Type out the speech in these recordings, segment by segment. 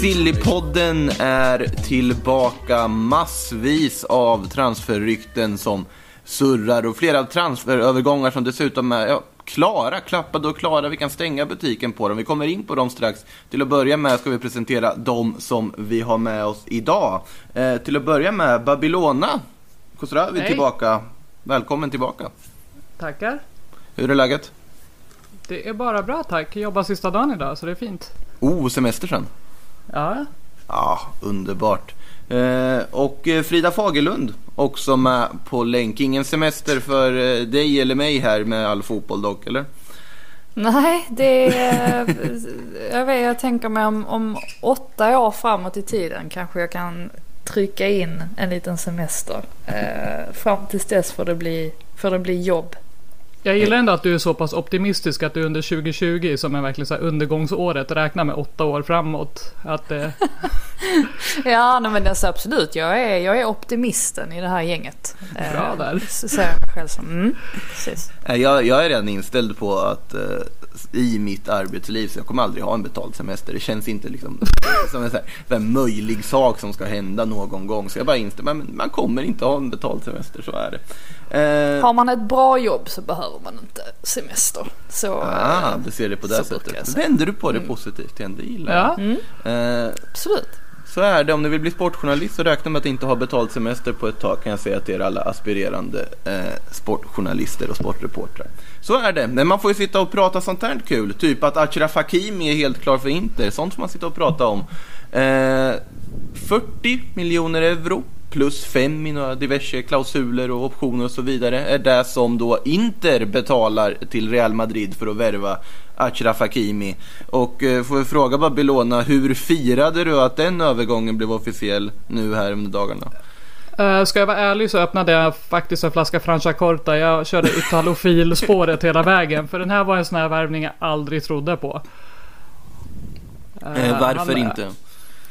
Sillypodden är tillbaka. Massvis av transferrykten som surrar och flera transferövergångar som dessutom är ja, klara, klappade och klara. Vi kan stänga butiken på dem. Vi kommer in på dem strax. Till att börja med ska vi presentera de som vi har med oss idag. Eh, till att börja med Babylona. Khosravi Hej. tillbaka. Välkommen tillbaka. Tackar. Hur är läget? Det är bara bra tack. Jag jobbar sista dagen idag så det är fint. Oh, semester sen. Ja, Ja, underbart. Eh, och eh, Frida Fagerlund också med på länk. Ingen semester för eh, dig eller mig här med all fotboll dock, eller? Nej, det är... Jag, vet, jag tänker mig om, om åtta år framåt i tiden kanske jag kan trycka in en liten semester. Eh, fram tills dess får det bli, får det bli jobb. Jag gillar ändå att du är så pass optimistisk att du under 2020 som är verkligen så här undergångsåret räknar med åtta år framåt. Att eh, Ja, nej, men alltså, absolut. Jag är, jag är optimisten i det här gänget. Eh, Bra där. Så jag själv som. Mm, precis. Eh, Jag, jag är redan inställd på att eh, i mitt arbetsliv så jag kommer aldrig ha en betald semester. Det känns inte liksom som en så här, så här möjlig sak som ska hända någon gång. Så jag bara instämmer, men man kommer inte ha en betald semester, så är det. Eh, Har man ett bra jobb så behöver man inte semester. Så, ah, eh, du ser det på det så jag sättet. Vänder du på det positivt igen, det gillar jag. ja, Mm, Eh, absolut. Så är det, om ni vill bli sportjournalist och räkna med att inte ha betald semester på ett tag kan jag säga till er alla aspirerande eh, sportjournalister och sportreportrar. Så är det, men man får ju sitta och prata sånt här kul, typ att Achraf Hakimi är helt klar för Inter, sånt får man sitta och prata om. Eh, 40 miljoner euro plus 5 i några diverse klausuler och optioner och så vidare är det som då Inter betalar till Real Madrid för att värva Achraf Hakimi. Och eh, får vi fråga Babylona, hur firade du att den övergången blev officiell nu här under dagarna? Eh, ska jag vara ärlig så öppnade jag faktiskt en flaska Franciacorta. Jag körde italofil-spåret hela vägen. För den här var en sån här värvning jag aldrig trodde på. Eh, Eh, varför han- inte?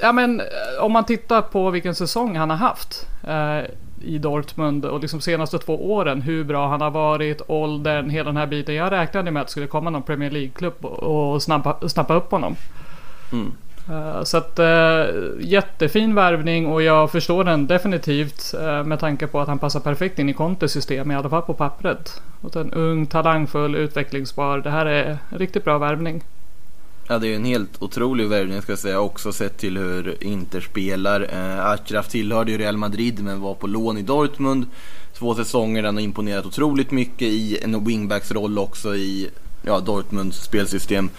Ja men eh, om man tittar på vilken säsong han har haft eh, i Dortmund och liksom senaste två åren. Hur bra han har varit, åldern, hela den här biten. Jag räknade med att det skulle komma någon Premier League-klubb och, snappa, snappa upp honom. Mm. Eh, Så att eh, jättefin värvning och jag förstår den definitivt med tanke på att han passar perfekt in i Contes system i alla fall på pappret. Och en ung, talangfull, utvecklingsbar. Det här är en riktigt bra värvning. Ja, det är ju en helt otrolig värvning ska jag säga. Också sett till hur Inter spelar. Eh, Achraf tillhörde ju Real Madrid men var på lån i Dortmund. Två säsonger, den har imponerat otroligt mycket i en wingbacks roll också i ja, Dortmunds spelsystem.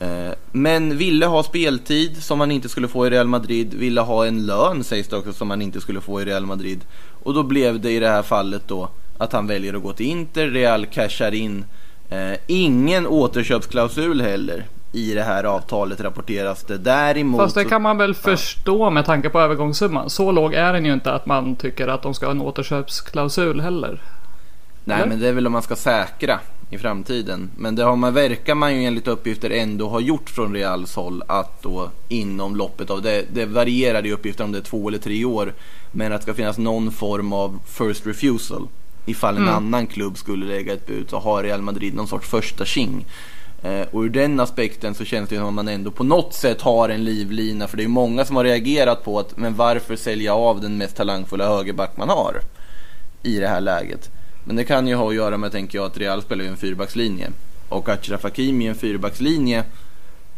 Eh, men ville ha speltid som han inte skulle få i Real Madrid. Ville ha en lön sägs det också som han inte skulle få i Real Madrid. Och då blev det i det här fallet då att han väljer att gå till Inter. Real cashar in. Eh, ingen återköpsklausul heller i det här avtalet rapporteras det. Däremot Fast det kan man väl förstå med tanke på övergångssumman. Så låg är den ju inte att man tycker att de ska ha en återköpsklausul heller. Nej Eller? men det är väl om man ska säkra i framtiden. Men det har man, verkar man ju enligt uppgifter ändå ha gjort från Reals håll att då inom loppet av det, det varierar i uppgifter om det är två eller tre år. Men att det ska finnas någon form av first refusal. Ifall en Mm. annan klubb skulle lägga ett bud så har Real Madrid någon sorts första king. Eh, och ur den aspekten så känns det ju som att man ändå på något sätt har en livlina. För det är ju många som har reagerat på att men varför sälja av den mest talangfulla högerback man har i det här läget. Men det kan ju ha att göra med, tänker jag, att Real spelar ju en fyrbackslinje. Och Achraf Hakimi i en fyrbackslinje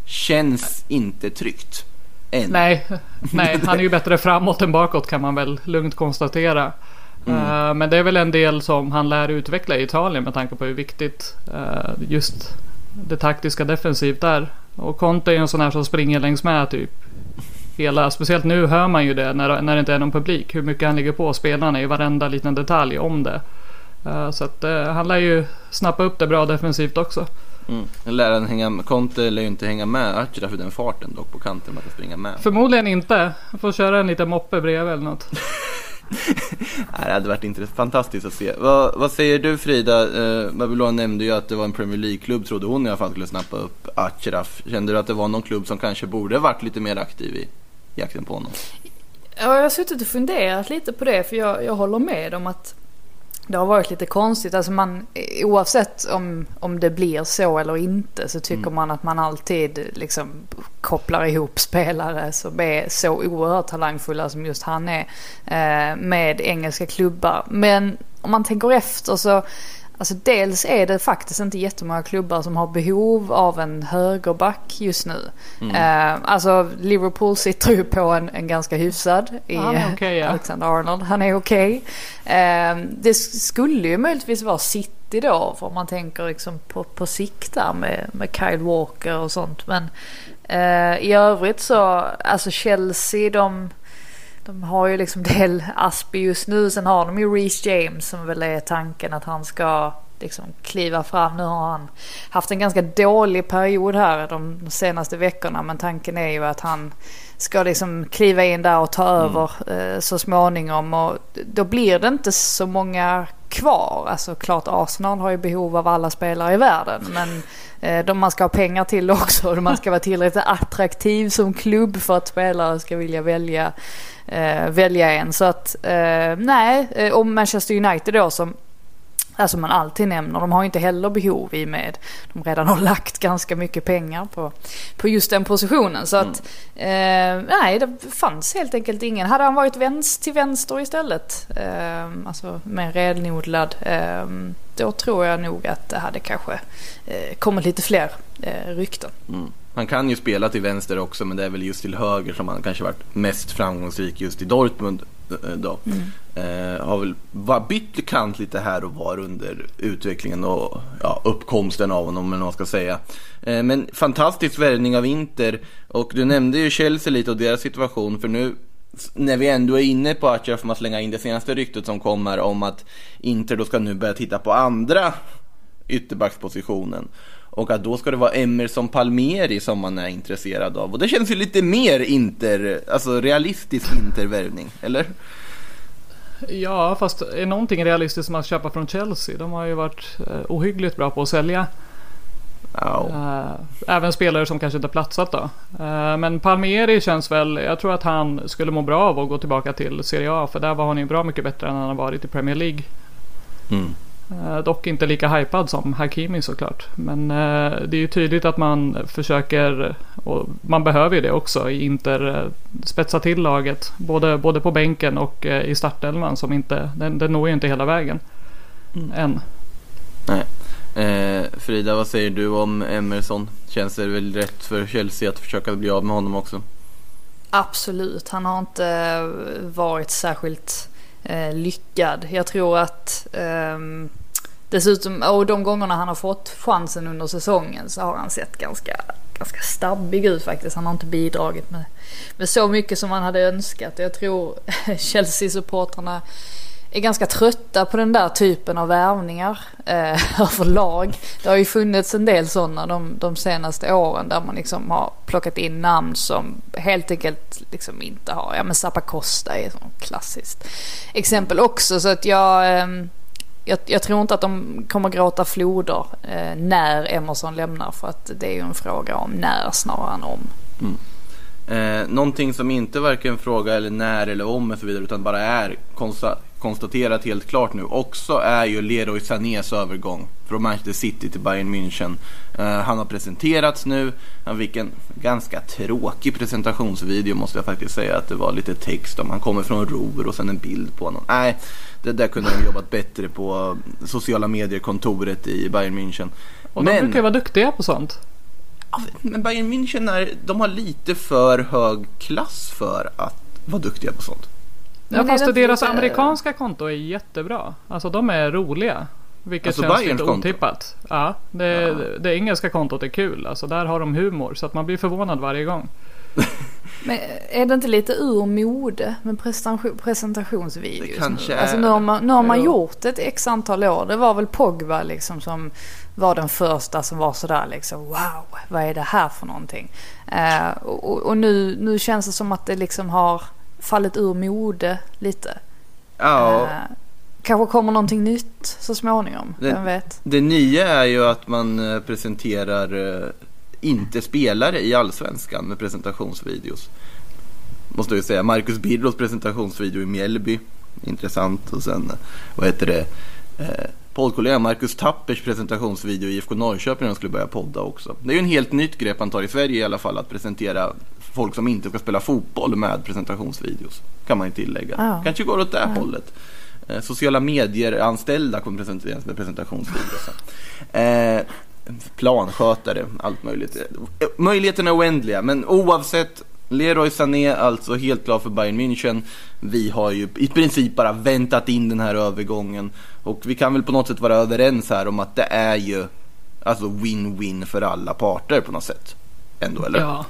känns inte tryggt. Än. Nej, nej, han är ju bättre framåt än bakåt kan man väl lugnt konstatera. Mm. Eh, men det är väl en del som han lär utveckla i Italien med tanke på hur viktigt eh, just det taktiska defensivt är. Och Conte är ju en sån här som springer längs med typ hela, speciellt nu hör man ju det när, när det inte är någon publik. Hur mycket han ligger på spelarna i varenda liten detalj om det. Eh, så att eh, han lär ju snappa upp det bra defensivt också. Mm. Lär han hänga, Conte lär ju inte hänga med Achraf i den farten dock på kanten med att springa med. Förmodligen inte. Får köra en liten moppe bredvid eller något. Det hade varit intressant. fantastiskt att se. Vad, vad säger du Frida? Eh, Babylon nämnde ju att det var en Premier League-klubb, trodde hon i alla fall skulle snappa upp Achraf. Kände du att det var någon klubb som kanske borde varit lite mer aktiv i jakten på honom? Ja, jag har suttit och funderat lite på det för jag, jag håller med om att det har varit lite konstigt. Alltså man, oavsett om, om det blir så eller inte så tycker Mm. man att man alltid liksom kopplar ihop spelare som är så oerhört talangfulla som just han är eh, med engelska klubbar. Men om man tänker efter så Alltså dels är det faktiskt inte jättemånga klubbar som har behov av en högerback just nu. Mm. Eh, alltså Liverpool sitter ju på en, en ganska hyfsad i är okej, ja. Alexander Arnold. Han är okej. Eh, det skulle ju möjligtvis vara City då för om man tänker liksom på, på sikt där med, med Kyle Walker och sånt. Men eh, i övrigt så, alltså Chelsea de de har ju liksom del Aspi just nu. Sen har de ju Reece James som väl är tanken att han ska liksom kliva fram. Nu har han haft en ganska dålig period här de senaste veckorna. Men tanken är ju att han ska liksom kliva in där och ta över eh, så småningom. Och då blir det inte så många kvar. Alltså klart Arsenal har ju behov av alla spelare i världen. Men eh, de man ska ha pengar till också. Och man ska vara tillräckligt attraktiv som klubb för att spelare ska vilja välja eh, välja en. Så att eh, nej, eh, och Manchester United då som Alltså man alltid nämner, de har inte heller behov i med de redan har lagt ganska mycket pengar på, på just den positionen. Så att eh, nej, det fanns helt enkelt ingen. Hade han varit vänster till vänster istället, eh, alltså mer renodlad, eh, då tror jag nog att det hade kanske eh, kommit lite fler eh, rykten. Mm. Han kan ju spela till vänster också men det är väl just till höger som han kanske varit mest framgångsrik just i Dortmund eh, Då. Eh, har väl var bytt kant lite här och var under utvecklingen och ja, uppkomsten av honom eller vad man ska säga. Eh, men fantastisk värvning av Inter och du nämnde ju Chelsea lite och deras situation för nu när vi ändå är inne på att får man slänga in det senaste ryktet som kommer om att Inter då ska nu börja titta på andra ytterbackspositionen. Och att då ska det vara Emerson Palmieri som man är intresserad av. Och det känns ju lite mer inter, alltså realistisk intervärvning, eller? Ja, fast är någonting realistiskt som att köpa från Chelsea? De har ju varit eh, ohyggligt bra på att sälja. Ja. Eh, även spelare som kanske inte platsat då. Eh, men Palmieri känns väl, jag tror att han skulle må bra av att gå tillbaka till Serie A. För där var han ju bra mycket bättre än han har varit i Premier League. Mm. Eh, dock inte lika hypad som Hakimi såklart. Men eh, det är ju tydligt att man försöker, och man behöver ju det också, i Inter eh, spetsa till laget. Både, både på bänken och i startelvan som inte, den, den når ju inte hela vägen. Än. Eh, Frida, vad säger du om Emerson? Känns det väl rätt för Chelsea att försöka bli av med honom också? Absolut, han har inte varit särskilt eh, lyckad. Jag tror att eh, dessutom, och de gångerna han har fått chansen under säsongen så har han sett ganska, ganska stabbig ut faktiskt. Han har inte bidragit med, med så mycket som man hade önskat. Jag tror Chelsea-supportrarna är ganska trötta på den där typen av värvningar eh, överlag. Det har ju funnits en del sådana de, de senaste åren där man liksom har plockat in namn som helt enkelt liksom inte har, ja men Zappa Costa är ett klassiskt exempel också så att jag, eh, jag, jag tror inte att de kommer gråta floder eh, när Emerson lämnar för att det är ju en fråga om när snarare än om. Mm. Eh, någonting som inte varken fråga eller när eller om och så vidare utan bara är konsta- konstaterat helt klart nu också är ju Leroy Sanés övergång från Manchester City till Bayern München. Eh, han har presenterats nu. Han fick en ganska tråkig presentationsvideo måste jag faktiskt säga att det var lite text om han kommer från Ruhr och sen en bild på honom. Nej, det där kunde de jobbat bättre på sociala medier-kontoret i Bayern München. Och de brukar ju vara duktiga på sånt. Men Bayern München är, de har lite för hög klass för att vara duktiga på sånt. Ja, Men är fast det deras lite- amerikanska konto är jättebra. Alltså de är roliga. Vilket Alltså, känns Bayerns lite konto? otippat. Ja, det, det engelska kontot är kul. Alltså där har de humor. Så att man blir förvånad varje gång. Men är det inte lite ur mode med presentation, presentationsvideos? Det kanske nu? Alltså är. nu har man, nu har man Ja. gjort ett x antal år. Det var väl Pogba liksom som var den första som var sådär liksom wow, vad är det här för någonting? Eh, och och nu, nu känns det som att det liksom har fallit ur mode lite. Ja, Eh, kanske kommer någonting nytt så småningom, Det- vem vet? det nya är ju att man eh, presenterar eh, inte spelare i Allsvenskan med presentationsvideos. Måste jag säga. Marcus Birros presentationsvideo i Mjällby. Intressant. Och sen, eh, vad heter det? Eh, Poddkollegan Marcus Tappers presentationsvideo i IFK Norrköping när de skulle börja podda också. Det är ju en helt nytt grepp han tar i Sverige i alla fall att presentera folk som inte ska spela fotboll med presentationsvideos. Kan man ju tillägga. Ja. Kanske går åt det hållet. Eh, sociala medier-anställda kommer presenteras med presentationsvideos. Eh, planskötare, allt möjligt. Eh, Möjligheterna är oändliga, men oavsett Leroy Sané alltså helt klar för Bayern München. Vi har ju i princip bara väntat in den här övergången. Och vi kan väl på något sätt vara överens här om att det är ju alltså win-win för alla parter på något sätt. Ändå, eller? Ja.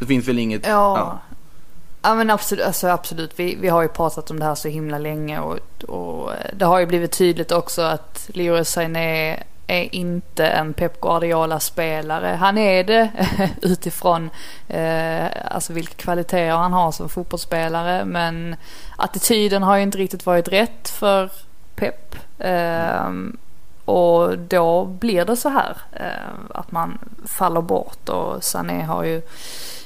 Det finns väl inget... Ja. Ja men absolut, alltså absolut. Vi, vi har ju pratat om det här så himla länge och, och det har ju blivit tydligt också att Leroy Sané är inte en Pep Guardiola-spelare. Han är det utifrån eh, alltså vilka kvaliteter han har som fotbollsspelare. Men attityden har ju inte riktigt varit rätt för Pep. Ehm, och då blir det så här. eh, att man faller bort och Sané har ju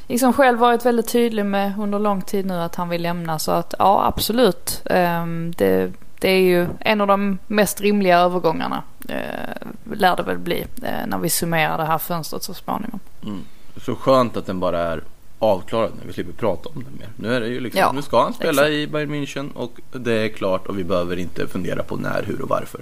liksom själv varit väldigt tydlig med under lång tid nu att han vill lämna. Så att ja, absolut. Ehm, det, det är ju en av de mest rimliga övergångarna. Eh, lär det väl bli eh, när vi summerar det här fönstret så småningom. Mm. Så skönt att den bara är avklarad när vi slipper prata om den mer. Nu är det ju liksom, Ja, nu ska han spela exakt. i Bayern München och det är klart och vi behöver inte fundera på när, hur och varför.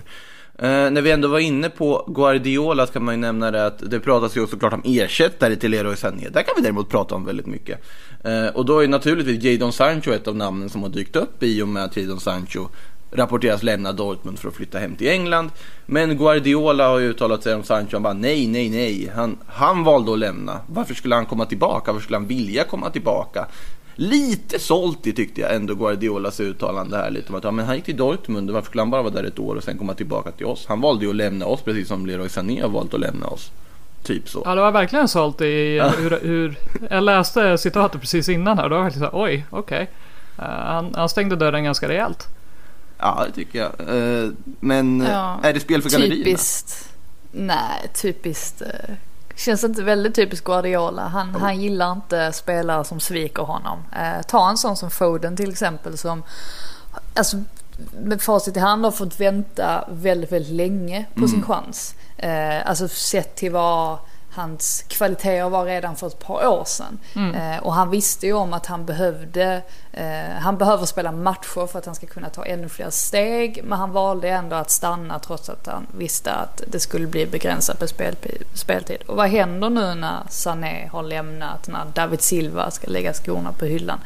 Eh, när vi ändå var inne på Guardiola så kan man ju nämna det att det pratas ju såklart om ersättare till Leroy Sané. Där kan vi däremot prata om väldigt mycket. Eh, och då är naturligtvis Jadon Sancho ett av namnen som har dykt upp i och med att Jadon Sancho rapporteras lämna Dortmund för att flytta hem till England. Men Guardiola har ju uttalat sig om Sancho. Han bara nej, nej, nej. Han, han valde att lämna. Varför skulle han komma tillbaka? Varför skulle han vilja komma tillbaka? Lite sålt i tyckte jag ändå Guardiolas uttalande här lite om att ja, men han gick till Dortmund. Varför skulle han bara vara där ett år och sen komma tillbaka till oss? Han valde ju att lämna oss precis som Leroy Sané har valt att lämna oss. Typ så. Ja, det var verkligen sålt i hur, hur... Jag läste citatet precis innan här och då var jag verkligen såhär, oj, okej. Eh, han, han stängde dörren ganska rejält. Ja, det tycker jag. Eh, Men Ja, är det spel för gallerierna? Typiskt. Nej, typiskt. eh, Känns inte väldigt typiskt Guardiola. Han, han gillar inte spelare som sviker honom. Eh, ta en sån som Foden till exempel som alltså, med facit i hand har fått vänta väldigt, väldigt länge på sin chans. Eh, alltså sett till vad hans kvaliteter var redan för ett par år sedan. Eh, och han visste ju om att han behövde, eh, han behöver spela matcher för att han ska kunna ta ännu fler steg. Men han valde ändå att stanna trots att han visste att det skulle bli begränsat på spel, speltid. Och vad händer nu när Sané har lämnat, när David Silva ska lägga skorna på hyllan?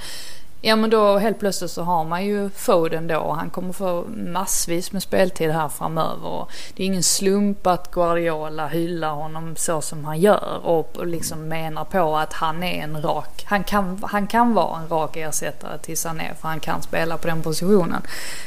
Ja men då helt plötsligt så har man ju Foden då och han kommer få massvis med speltid här framöver. Och det är ingen slump att Guardiola hyllar honom så som han gör och och liksom menar på att han är en rak, han kan, han kan vara en rak ersättare till Sané för han kan spela på den positionen.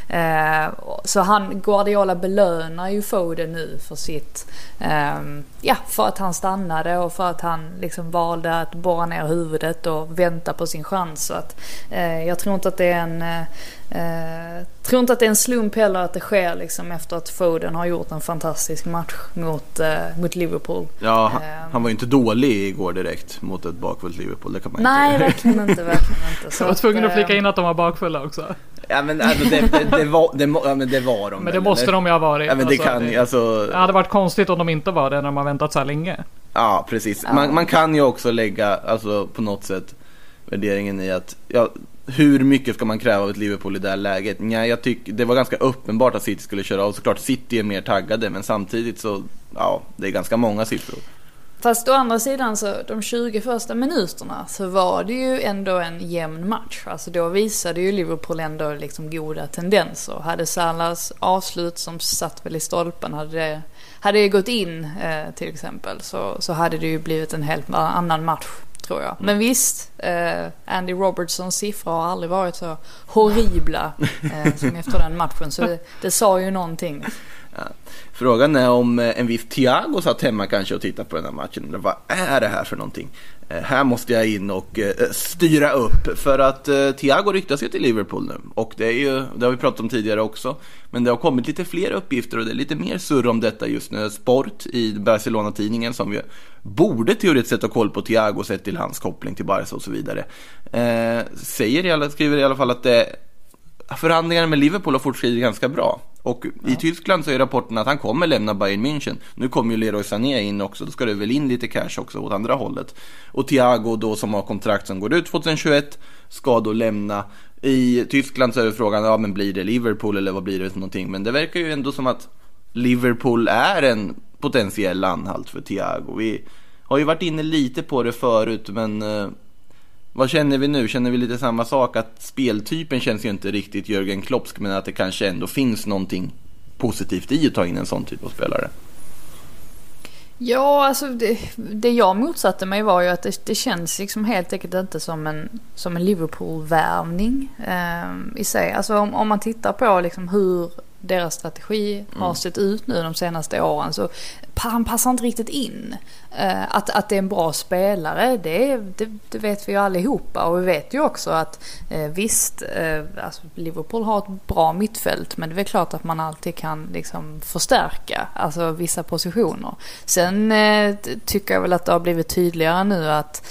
Eh, så han, Guardiola belönar ju Foden nu för sitt, ehm, ja för att han stannade och för att han liksom valde att borra ner huvudet och vänta på sin chans. Så att, eh, jag tror inte att det är en eh, eh, tror inte att det är en slump heller att det sker liksom efter att Foden har gjort en fantastisk match mot, eh, mot Liverpool. Ja, han, Ehm. han var ju inte dålig igår direkt mot ett bakfullt Liverpool. Det kan man Nej, inte verkligen inte, verkligen inte. Så Jag var tvungen att eh, flika in att de var bakfulla också. Ja men alltså, det, det, det, var, det, ja, men det var de Men väl, det måste eller? de ju ha varit. Ja men det Alltså, kan alltså. Det hade varit konstigt om de inte var det när de har väntat så här länge. Ja precis. Man, man kan ju också lägga alltså på något sätt värderingen i att ja, hur mycket ska man kräva av ett Liverpool i det här läget? Nej, jag tycker det var ganska uppenbart att City skulle köra av. Såklart City är mer taggade men samtidigt så ja, det är ganska många siffror. Fast å andra sidan så de 20 första minuterna så var det ju ändå en jämn match. Alltså då visade ju Liverpool ändå liksom goda tendenser. Hade Salas avslut som satt väl i stolpen, hade det, hade det gått in eh, till exempel så, så hade det ju blivit en helt annan match tror jag. Men visst, eh, Andy Robertsons siffror har aldrig varit så horribla eh, som efter den matchen. Så det, det sa ju någonting. Frågan är om eh, en viss Thiago satt hemma kanske och tittade på den här matchen. Vad är det här för någonting? Eh, här måste jag in och eh, styra upp. För att eh, Thiago ryktas ju till Liverpool nu. Och det, är ju, det har vi pratat om tidigare också. Men det har kommit lite fler uppgifter och det är lite mer surr om detta just nu. Sport i Barcelona-tidningen som ju borde teoretiskt sett ha koll på Thiago sett till hans koppling till Barca och så vidare. Eh, säger i alla, skriver i alla fall att det förhandlingarna med Liverpool har fortskridit ganska bra. Och i Tyskland så är rapporten att han kommer lämna Bayern München. Nu kommer ju Leroy Sané in också, då ska det väl in lite cash också åt andra hållet. Och Thiago då som har kontrakt som går ut 2021 ska då lämna. I Tyskland så är det frågan, ja men blir det Liverpool eller vad blir det för någonting? Men det verkar ju ändå som att Liverpool är en potentiell anhalt för Thiago. Vi har ju varit inne lite på det förut men eh, vad känner vi nu? Känner vi lite samma sak? Att speltypen känns ju inte riktigt Jörgen Kloppsk men att det kanske ändå finns någonting positivt i att ta in en sån typ av spelare. Ja, alltså det, det jag motsatte mig var ju att det, det känns liksom helt enkelt inte som en, som en Liverpool-värvning eh, i sig. Alltså om, om man tittar på liksom hur deras strategi har sett ut nu de senaste åren så han passar inte riktigt in. Eh, att, att det är en bra spelare, det, det, det vet vi ju allihopa. Och vi vet ju också att eh, visst, eh, alltså Liverpool har ett bra mittfält men det är väl klart att man alltid kan liksom förstärka alltså vissa positioner. Sen tycker jag väl att det har blivit tydligare nu att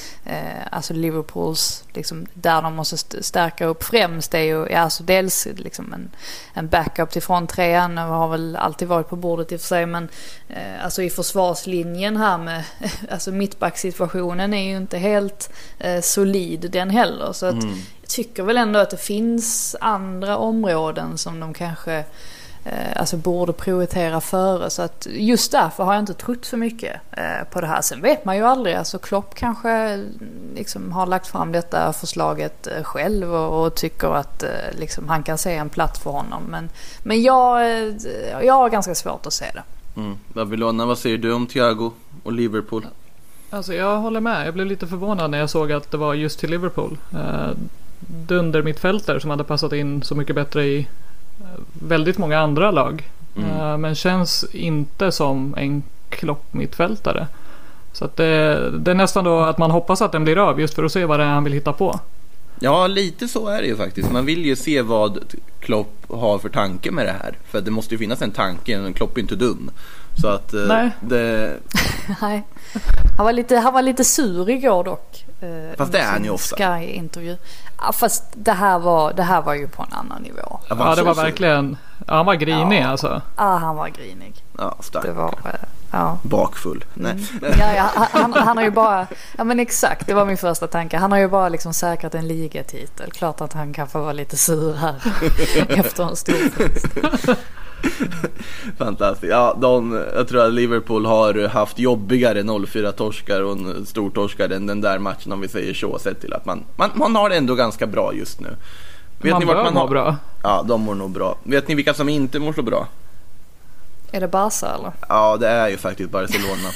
alltså Liverpools, liksom, där de måste stärka upp främst är ju ja, alltså dels liksom en, en backup till fronttrean har väl alltid varit på bordet i och för sig men alltså i försvarslinjen här med alltså mittbacksituationen är ju inte helt eh, solid den heller så att jag tycker väl ändå att det finns andra områden som de kanske eh, alltså borde prioritera före. Så att just därför har jag inte trott så mycket eh, på det här. Sen vet man ju aldrig. Alltså Klopp kanske mm, liksom har lagt fram detta förslaget eh, själv och, tycker att eh, liksom, han kan se en plats för honom. Men, men jag, eh, jag har ganska svårt att se det. Mm. Babylona, vad säger du om Thiago och Liverpool? Alltså jag håller med. Jag blev lite förvånad när jag såg att det var just till Liverpool. Uh, dunder mittfältare som hade passat in så mycket bättre i eh, väldigt många andra lag. Mm. Eh, men känns inte som en klopp mittfältare. Så det, det är nästan då att man hoppas att den blir av just för att se vad det är han vill hitta på. Ja, lite så är det ju faktiskt. Man vill ju se vad Klopp har för tanke med det här. För det måste ju finnas en tanke, Klopp är inte dum. Så att eh, Nej. det... Nej. Han var lite, han var lite sur igår dock. eh, Fast det är han ju ofta. Sky-intervju. Ja, fast det här, var, det här var ju på en annan nivå. Ja, det var verkligen... Ja, han var grinig Ja. alltså. Ja, han var grinig. Ja, stark. Det var... Ja. Bakfull. Nej. Ja, ja, han, han har ju bara... Ja men exakt, det var min första tanke. Han har ju bara liksom säkrat en ligatitel. Klart att han kan få vara lite sur här efter en stor fest. Fantastiskt. Ja, de, jag tror att Liverpool har haft jobbigare 0-4 torskar och en stor torskar än den där matchen om vi säger så. Sett till att man, man, man har det ändå ganska bra just nu. Vet man ni vart bör man har... bra. Ja, de mår nog bra. Vet ni vilka som inte mår så bra? Är det Barca eller? Ja, det är ju faktiskt Barcelona.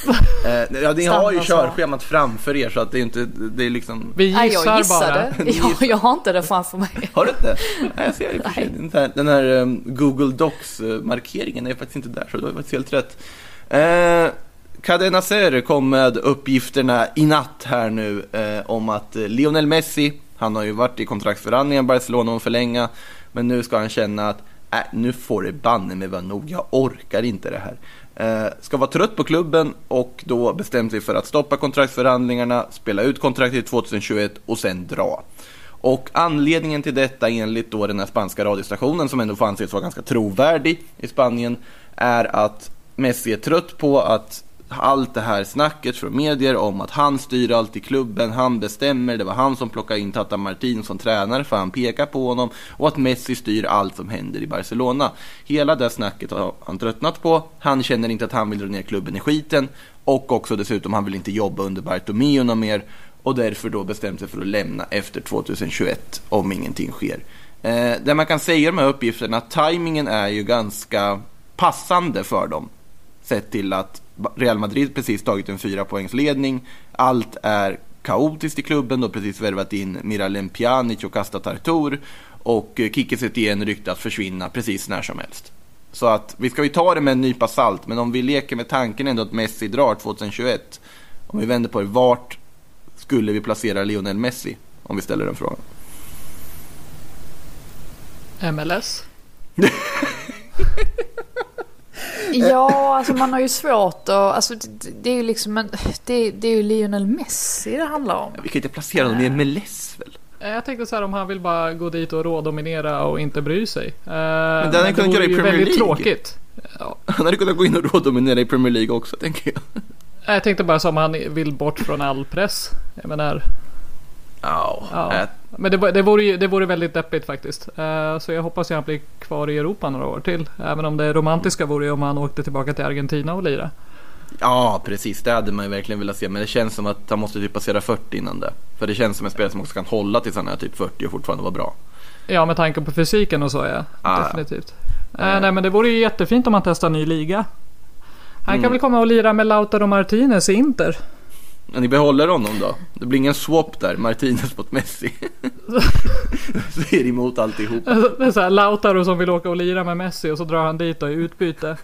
eh, ja, ni har ju körschemat framför er så att det är inte, det är liksom... Vi Nej, gissar jag bara. gissade. Jag, jag har inte det framför mig. Har du inte? Nej, jag ser sig. Den här, den här um, Google Docs-markeringen är faktiskt inte där, så det var faktiskt helt rätt. Eh, Cadena Ser kom med uppgifterna i natt här nu eh, om att eh, Lionel Messi, han har ju varit i kontraktsförhandlingar med Barcelona om att förlänga, men nu ska han känna att äh, nu får det banne mig vara nog, jag orkar inte det här. Eh, ska vara trött på klubben och då bestämt sig för att stoppa kontraktsförhandlingarna, spela ut kontraktet 2021 och sen dra. Och anledningen till detta enligt då den här spanska radiostationen som ändå får anses vara ganska trovärdig i Spanien är att Messi är trött på att allt det här snacket från medier om att han styr allt i klubben, han bestämmer, det var han som plockade in Tata Martin som tränare för han pekar på honom och att Messi styr allt som händer i Barcelona. Hela det snacket har han tröttnat på, han känner inte att han vill dra ner klubben i skiten och också dessutom han vill inte jobba under Bartomeu något mer och därför då bestämt sig för att lämna efter 2021 om ingenting sker. Eh, det man kan säga om de här uppgifterna, tajmingen är ju ganska passande för dem. Sett till att Real Madrid precis tagit en fyra poängs ledning. Allt är kaotiskt i klubben. De har precis värvat in Miralem Pjanic och Kastat Artur. Och eh, Kike Setien ryktas försvinna precis när som helst. Så att vi ska ju ta det med en nypa salt, men om vi leker med tanken ändå att Messi drar 2021. Om vi vänder på det, vart skulle vi placera Lionel Messi? Om vi ställer den frågan. MLS? Ja, alltså man har ju svårt att... Alltså, det, det är ju liksom en, det, det är ju Lionel Messi det handlar om. Vi kan inte placera honom i MLS väl? Eh, Jag tänkte så här om han vill bara gå dit och rådominera och inte bry sig. Men det hade han kunnat göra i Premier väldigt League. tråkigt. Ja. Han hade kunnat gå in och rådominera i Premier League också, tänker jag. Jag tänkte bara som han vill bort från all press. Jag menar, Ja, Ja. Äh, men det, det, vore, det vore väldigt deppigt faktiskt. Eh, så jag hoppas att han blir kvar i Europa några år till. Även om det romantiska vore om han åkte tillbaka till Argentina och lira. ja, precis. Det hade man ju verkligen velat se. Men det känns som att han måste typ passera 40 innan det. För det känns som en spelare som också kan hålla tills han är typ 40 och fortfarande vara bra. Ja, med tanke på fysiken och så ja. Ah. Definitivt. Eh. Eh, nej, men det vore ju jättefint om han testar ny liga. Han Mm. kan väl komma och lira med Lautaro Martinez i Inter. Men ni behåller honom då? Det blir ingen swap där, Martinez mot Messi. det emot alltihop. Det är så här, Lautaro som vill åka och lira med Messi och så drar han dit och i utbyte.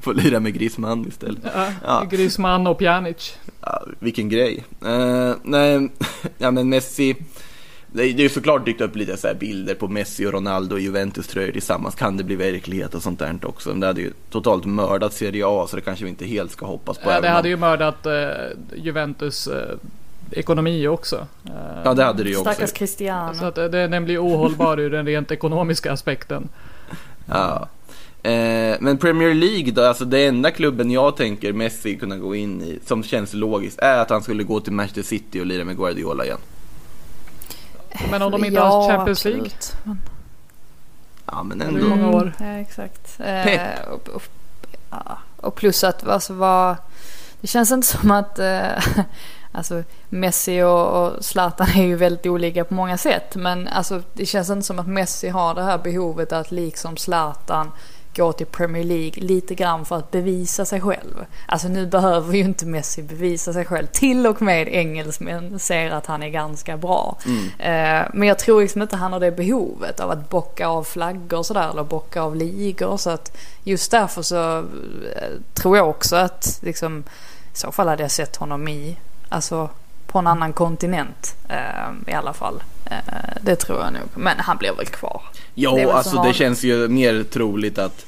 Får lira med Griezmann istället. Ja, Ja. Griezmann och Pjanic. Ja, vilken grej. Eh, nej, ja men Messi. Det är ju såklart dykt upp lite så här bilder på Messi och Ronaldo i Juventus-tröjor tillsammans. Kan det bli verklighet och sånt där också? Men det hade ju totalt mördat Serie A så det kanske vi inte helt ska hoppas på. Ja, det om- hade ju mördat eh, Juventus eh, ekonomi också. Eh, Ja, det hade det ju också. Stackars Cristiano. Så att det, den blir ohållbar ur den rent ekonomiska aspekten. Ja. Eh, men Premier League då, alltså det enda klubben jag tänker Messi kunna gå in i, som känns logiskt, är att han skulle gå till Manchester City och lira med Guardiola igen. Men om de inte ja, har Champions League. absolut. Men- Ja, men Det är ändå. många år. Ja, exakt. Eh, och, och, ja, och plus att alltså, vad, det känns inte som att eh, alltså, Messi och, och Zlatan är ju väldigt olika på många sätt. Men alltså, det känns inte som att Messi har det här behovet att liksom Zlatan gå till Premier League lite grann för att bevisa sig själv. Alltså nu behöver ju inte Messi bevisa sig själv. Till och med engelsmän ser att han är ganska bra. Eh, men jag tror liksom inte han har det behovet av att bocka av flaggor och sådär eller bocka av ligor. Så att just därför så eh, tror jag också att liksom i så fall hade jag sett honom i, alltså på en annan kontinent eh, i alla fall. Eh, det tror jag nog. Men han blir väl kvar. Det Jo, som alltså det känns ju mer troligt att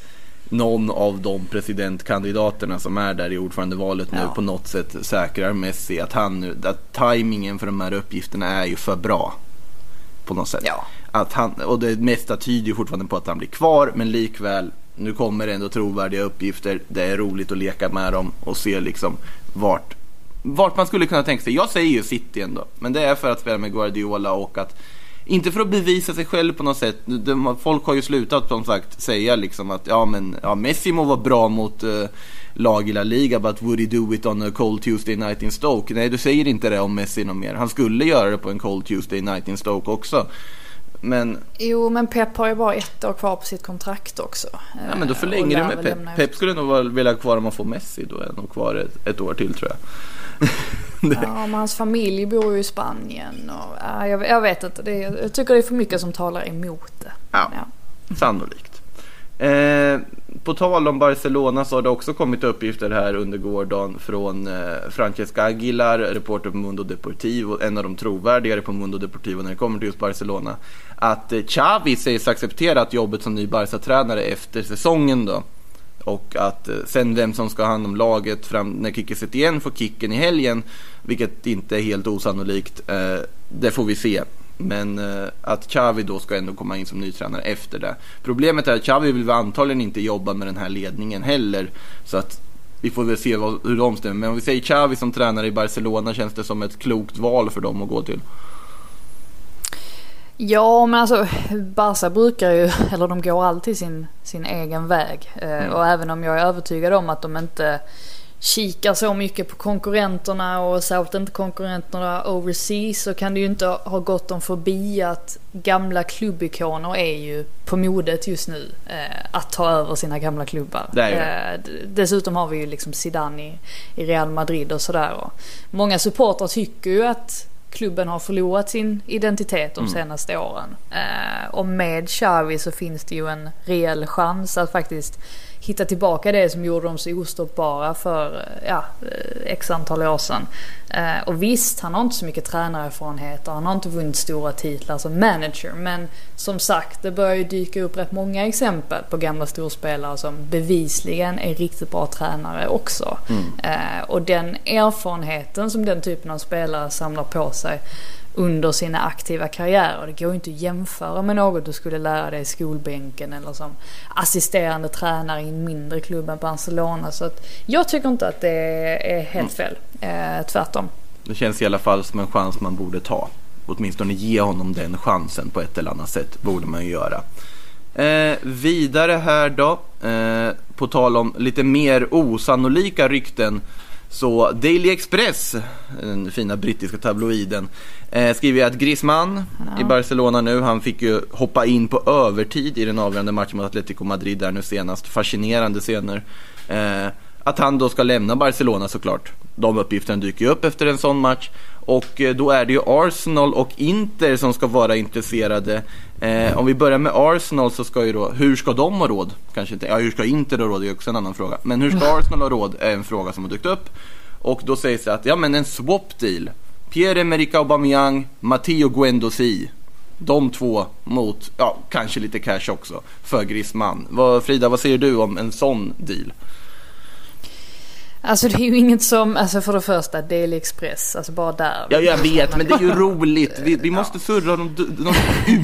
någon av de presidentkandidaterna som är där i ordförandevalet nu Ja. på något sätt säkrar Messi att han nu, att tajmingen för de här uppgifterna är ju för bra. På något sätt. Ja. Att han, och det mesta tyder ju fortfarande på att han blir kvar, men likväl, nu kommer det ändå trovärdiga uppgifter. Det är roligt att leka med dem och se liksom vart, vart man skulle kunna tänka sig. Jag säger ju City ändå, men det är för att spela med Guardiola och att inte för att bevisa sig själv på något sätt. De, folk har ju slutat som sagt säga liksom att ja men ja, Messi må vara bra mot eh, lag i La Liga but would he do it on a cold Tuesday night in Stoke? Nej du säger inte det om Messi någon mer. Han skulle göra det på en cold Tuesday night in Stoke också. Men, Jo, men Pep har ju bara ett år kvar på sitt kontrakt också. ja, men då förlänger du med Pep. Pep skulle nog vilja ha kvar om man får Messi då är han nog kvar ett, ett år till tror jag. Ja, men hans familj bor ju i Spanien och ja, jag, jag vet inte. Det, jag tycker det är för mycket som talar emot det. Ja. Sannolikt. Eh, på tal om Barcelona så har det också kommit uppgifter här under gårdagen från eh, Francesca Aguilar, reporter på Mundo Deportivo, en av de trovärdigare på Mundo Deportivo när det kommer till just Barcelona. Att eh, Xavi sägs accepterat jobbet som ny Barca-tränare efter säsongen då. Och att eh, sen vem som ska ha hand om laget fram när Kicki Setien får kicken i helgen, vilket inte är helt osannolikt, eh, det får vi se. Men eh, att Xavi då ska ändå komma in som ny tränare efter det. Problemet är att Xavi vill antagligen inte jobba med den här ledningen heller. Så att vi får väl se vad, hur de stämmer. Men om vi säger Xavi som tränare i Barcelona känns det som ett klokt val för dem att gå till. Ja, men alltså Barca brukar ju, eller de går alltid sin, sin egen väg. Eh, Mm. Och även om jag är övertygad om att de inte kikar så mycket på konkurrenterna och särskilt inte konkurrenterna overseas så kan det ju inte ha gått dem förbi att gamla klubbikoner är ju på modet just nu. Eh, att ta över sina gamla klubbar. Det. Eh, dessutom har vi ju liksom Zidane i, i Real Madrid och sådär. Och Många supportrar tycker ju att klubben har förlorat sin identitet de senaste åren. Eh, och med Xavi så finns det ju en reell chans att faktiskt hitta tillbaka det som gjorde dem så ostoppbara för eh, ja, eh, x antal år sedan. Eh, och visst, han har inte så mycket tränarerfarenhet och han har inte vunnit stora titlar som manager. Men som sagt, det börjar ju dyka upp rätt många exempel på gamla storspelare som bevisligen är riktigt bra tränare också. Eh, och den erfarenheten som den typen av spelare samlar på sig under sina aktiva karriärer. Det går ju inte att jämföra med något du skulle lära dig i skolbänken eller som assisterande tränare i en mindre klubb än Barcelona. Så att jag tycker inte att det är helt fel. Eh, tvärtom. Det känns i alla fall som en chans man borde ta. Åtminstone ge honom den chansen på ett eller annat sätt borde man ju göra. Eh, vidare här då, eh, på tal om lite mer osannolika rykten. Så Daily Express, den fina brittiska tabloiden, eh, skriver att Griezmann i Barcelona nu, han fick ju hoppa in på övertid i den avgörande matchen mot Atletico Madrid där nu senast. Fascinerande scener. Eh, att han då ska lämna Barcelona såklart. De uppgifterna dyker ju upp efter en sån match. Och eh, då är det ju Arsenal och Inter som ska vara intresserade. Eh, om vi börjar med Arsenal så ska ju då, hur ska de ha råd? Kanske inte, ja hur ska Inter ha råd? Det är också en annan fråga. Men hur ska Arsenal ha råd är en fråga som har dykt upp. Och då sägs det att, ja men en swap deal. Pierre-Emerick Aubameyang, Matteo Guendouzi. De två mot, ja kanske lite cash också, för Griezmann. Vad, Frida, vad säger du om en sån deal? Alltså det är ju inget som, alltså för det första Daily Express, alltså bara där. Ja, jag vet, men det är ju roligt. Vi, vi måste surra de, de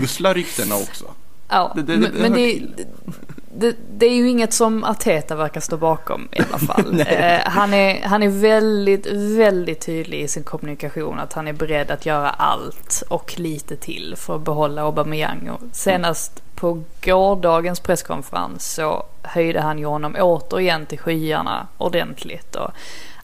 usla ryktena också. Ja, Det- det- men, det men hör det. Det, det är ju inget som Arteta verkar stå bakom i alla fall. eh, han, är, han är väldigt, väldigt tydlig i sin kommunikation att han är beredd att göra allt och lite till för att behålla Aubameyang. Och senast på gårdagens presskonferens så höjde han ju honom återigen till skyarna ordentligt. Och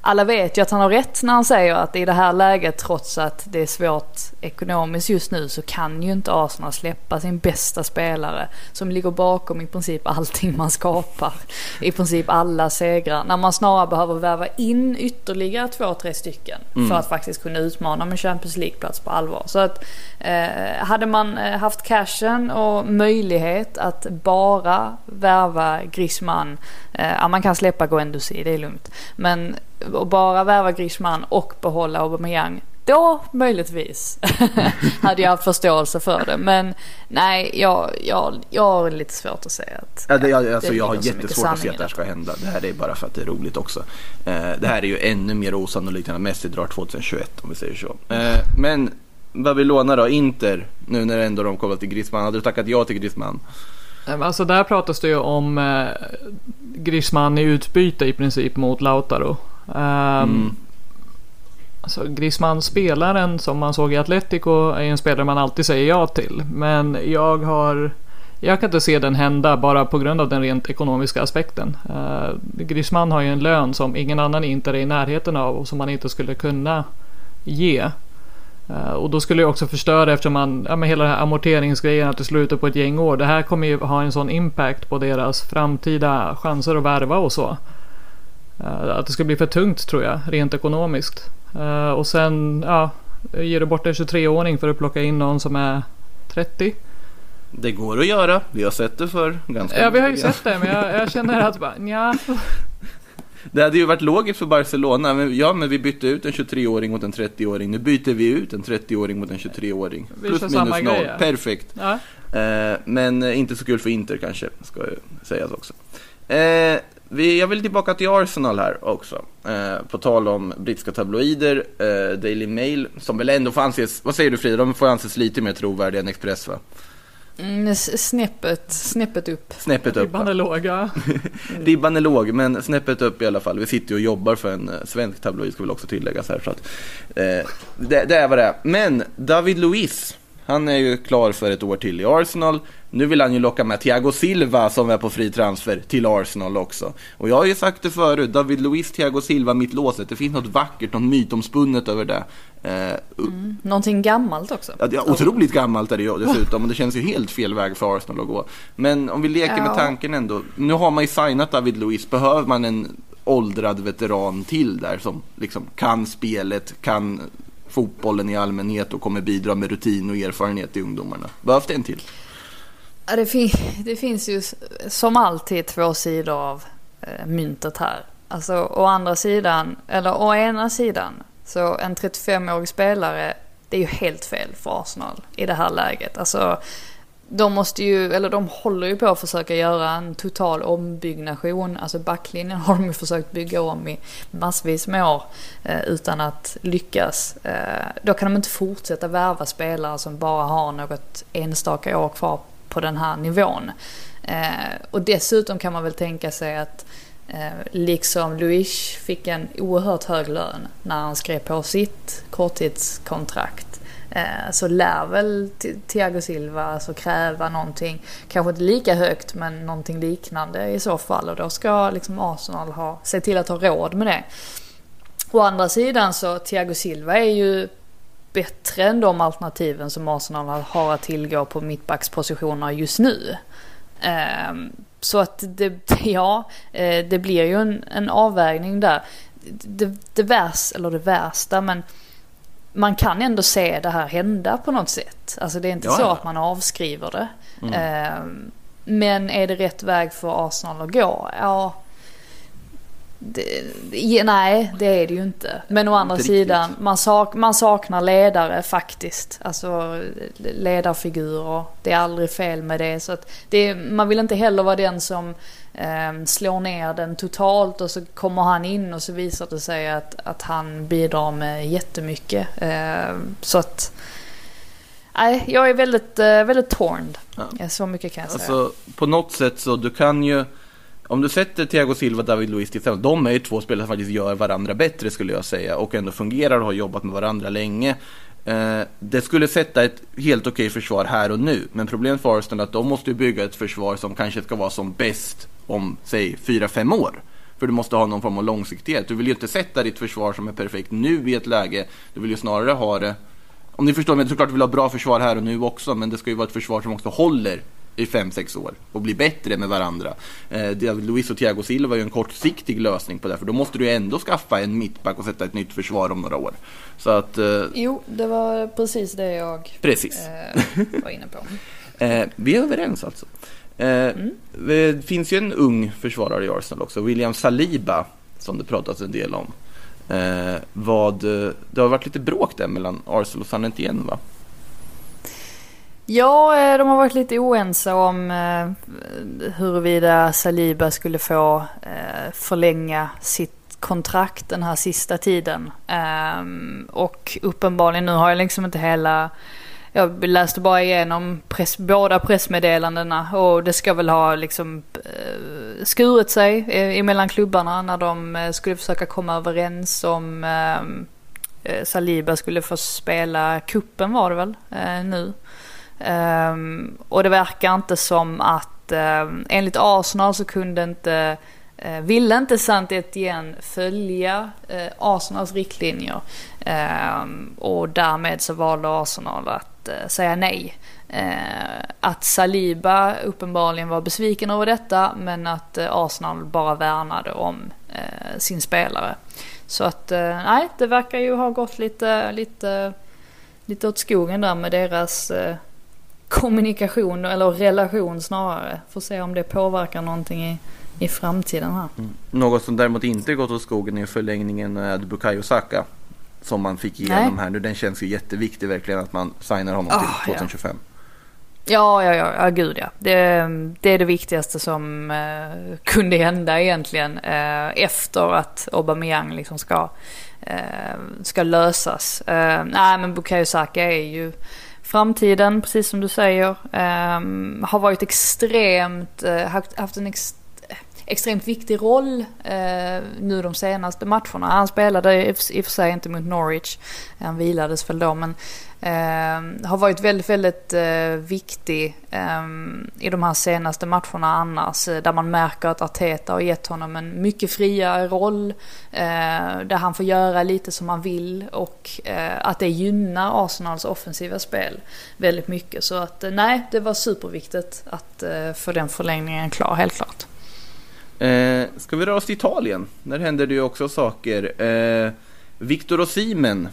alla vet ju att han har rätt när han säger att i det här läget, trots att det är svårt ekonomiskt just nu, så kan ju inte Arsenal släppa sin bästa spelare som ligger bakom i princip allting man skapar. I princip alla segrar. När man snarare behöver värva in ytterligare två, tre stycken för att faktiskt kunna utmana med Champions League-plats på allvar. Så att eh, hade man eh, haft cashen och möjlighet att bara värva Griezmann, eh, ja man kan släppa Guendouzi, det är lugnt. Men att bara värva Griezmann och behålla Aubameyang då möjligtvis hade jag haft förståelse för det. Men nej, jag, jag, jag har lite svårt att säga att Ja, det, jag, alltså, det jag har jättesvårt att se att det här ska hända. Det här är bara för att det är roligt också. Eh, det här är ju ännu mer osannolikt än att Messi drar 2021 om vi säger så. Eh, men vad vi lånar då? Inter, nu när ändå de kommer till Griezmann. Hade du tackat ja till Griezmann? Eh, Alltså där pratas det ju om eh, Griezmann i utbyte i princip mot Lautaro. Um, Alltså Griezmann spelaren som man såg i Atletico är en spelare man alltid säger ja till. Men jag har jag kan inte se den hända bara på grund av den rent ekonomiska aspekten. Uh, Griezmann har ju en lön som ingen annan inte är i närheten av och som man inte skulle kunna ge. Uh, och då skulle jag också förstöra eftersom man, ja men hela den här amorteringsgrejen att det slutar på ett gäng år. Det här kommer ju ha en sån impact på deras framtida chanser att värva och så. Uh, att det skulle bli för tungt tror jag, rent ekonomiskt. Uh, och sen, ja, ger du bort en 23-åring för att plocka in någon som är 30? Det går att göra. Vi har sett det för ganska Ja, vi har ju sett det, men jag, jag känner att bara, nja. Det hade ju varit logiskt för Barcelona. Men, ja, men vi bytte ut en 23-åring mot en 30-åring. Nu byter vi ut en 30-åring mot en 23-åring. Vi Plus minus noll. ja. Perfekt. Ja. Eh, men eh, inte så kul för Inter kanske, ska sägas också. Eh, vi, jag vill tillbaka till Arsenal här också. Eh, på tal om brittiska tabloider, eh, Daily Mail, som väl ändå får anses, vad säger du Frida, de får anses lite mer trovärdiga än Express va? Mm, snäppet, snäppet upp. Snäppet upp Ribban är låga. Ribban är låg, men snäppet upp i alla fall. Vi sitter ju och jobbar för en eh, svensk tabloid, ska väl också tilläggas här. Så att, eh, det, det är vad det är. Men David Luiz, Han är ju klar för ett år till i Arsenal. Nu vill han ju locka med Thiago Silva som är på fri transfer till Arsenal också. Och jag har ju sagt det förut, David Luiz, Thiago Silva, mittlåset. Det finns något vackert, något mytomspunnet över det. Eh, Någonting gammalt också. Ja, otroligt gammalt är det ju dessutom och det känns ju helt fel väg för Arsenal att gå. Men om vi leker med Ja. tanken ändå. Nu har man ju signat David Luiz. Behöver man en åldrad veteran till där som liksom kan spelet, kan fotbollen i allmänhet och kommer bidra med rutin och erfarenhet till ungdomarna? Behövs det en till? Det, fin- det finns ju som alltid två sidor av eh, myntet här. Alltså å andra sidan, eller å ena sidan, så en 35-årig spelare, det är ju helt fel för Arsenal i det här läget. Alltså, de måste ju, eller de håller ju på att försöka göra en total ombyggnation. Alltså backlinjen har de ju försökt bygga om i massvis med år eh, utan att lyckas. Eh, då kan de inte fortsätta värva spelare som bara har något enstaka år kvar på den här nivån. Eh, och dessutom kan man väl tänka sig att eh, liksom Luis fick en oerhört hög lön när han skrev på sitt korttidskontrakt eh, så lär väl Thiago Silva alltså kräva någonting, kanske inte lika högt men någonting liknande i så fall och då ska liksom Arsenal ha, se till att ha råd med det. Å andra sidan så Thiago Silva är ju bättre än de alternativen som Arsenal har att tillgå på mittbackspositioner just nu. Ehm, Så att det, ja, eh, det blir ju en, en avvägning där. Det, det värsta, eller det värsta, men man kan ändå se det här hända på något sätt. Alltså det är inte Ja, så ja. att man avskriver det. Ehm, Men är det rätt väg för Arsenal att gå? Ja, det, nej, det är det ju inte. Men å andra Inte sidan, man, sak, man saknar ledare faktiskt. Alltså ledarfigurer. Det är aldrig fel med det. Så att det, man vill inte heller vara den som eh, slår ner den totalt och så kommer han in och så visar det sig att, att han bidrar med jättemycket. Eh, så att... Nej, jag är väldigt, eh, väldigt torned. Ja. Så mycket kan jag säga. Alltså på något sätt så du kan ju om du sätter Thiago Silva och David Luiz tillsammans, de är ju två spelare som faktiskt gör varandra bättre skulle jag säga och ändå fungerar och har jobbat med varandra länge. Eh, det skulle sätta ett helt okej försvar här och nu, men problemet för Arsenal är att de måste bygga ett försvar som kanske ska vara som bäst om, säg, 4-5 år. För du måste ha någon form av långsiktighet. Du vill ju inte sätta ditt försvar som är perfekt nu i ett läge, du vill ju snarare ha det om ni förstår mig, såklart du vill ha bra försvar här och nu också, men det ska ju vara ett försvar som också håller i 5-6 år och blir bättre med varandra. Eh, David Luiz och Thiago Silva är ju en kortsiktig lösning på det, för då måste du ju ändå skaffa en mittback och sätta ett nytt försvar om några år. Så att, eh, Jo, det var precis det jag precis. eh, var inne på. Eh, vi är överens alltså. Eh, Det finns ju en ung försvarare i Arsenal också, William Saliba, som det pratas en del om. Eh, vad, eh, det har varit lite bråk där mellan Arsenal och San Etienne va? Ja, eh, de har varit lite oense om eh, huruvida Saliba skulle få eh, förlänga sitt kontrakt den här sista tiden. Ehm, och uppenbarligen, nu har jag liksom inte hela jag läste bara igenom press, båda pressmeddelandena och det ska väl ha liksom skurit sig emellan klubbarna när de skulle försöka komma överens om ehm, Saliba skulle få spela kuppen var det väl nu. Um, och det verkar inte som att um, enligt Arsenal så kunde inte uh, ville inte saint Etienne följa uh, Arsenals riktlinjer. Um, och därmed så valde Arsenal att uh, säga nej. Att Saliba uppenbarligen var besviken över detta men att Arsenal bara värnade om sin spelare. Så att nej, det verkar ju ha gått lite, lite, lite åt skogen där med deras kommunikation eller relation snarare. Får se om det påverkar någonting i, i framtiden här. Något som däremot inte gått åt skogen är förlängningen med Bukayo Saka. Som man fick igenom Nej. här nu. Den känns ju jätteviktig verkligen att man signar honom Ah, till ja. 2025. Ja, ja, ja, ja gud ja. Det, det är det viktigaste som eh, kunde hända egentligen eh, efter att Aubameyang liksom ska, eh, ska lösas. Eh, nej, men Bukayo Saka är ju framtiden, precis som du säger. Ehm, har varit extremt, eh, haft, en extremt extremt viktig roll eh, nu de senaste matcherna. Han spelade i i och för sig inte mot Norwich, han vilades väl då, men eh, har varit väldigt, väldigt eh, viktig eh, i de här senaste matcherna annars. Eh, där man märker att Arteta har gett honom en mycket friare roll. Eh, där han får göra lite som han vill och eh, att det gynnar Arsenals offensiva spel väldigt mycket. Så att eh, nej, det var superviktigt att eh, få den förlängningen klar, helt klart. Eh, ska vi röra oss till Italien? Där händer det ju också saker. Eh, Victor Osimhen,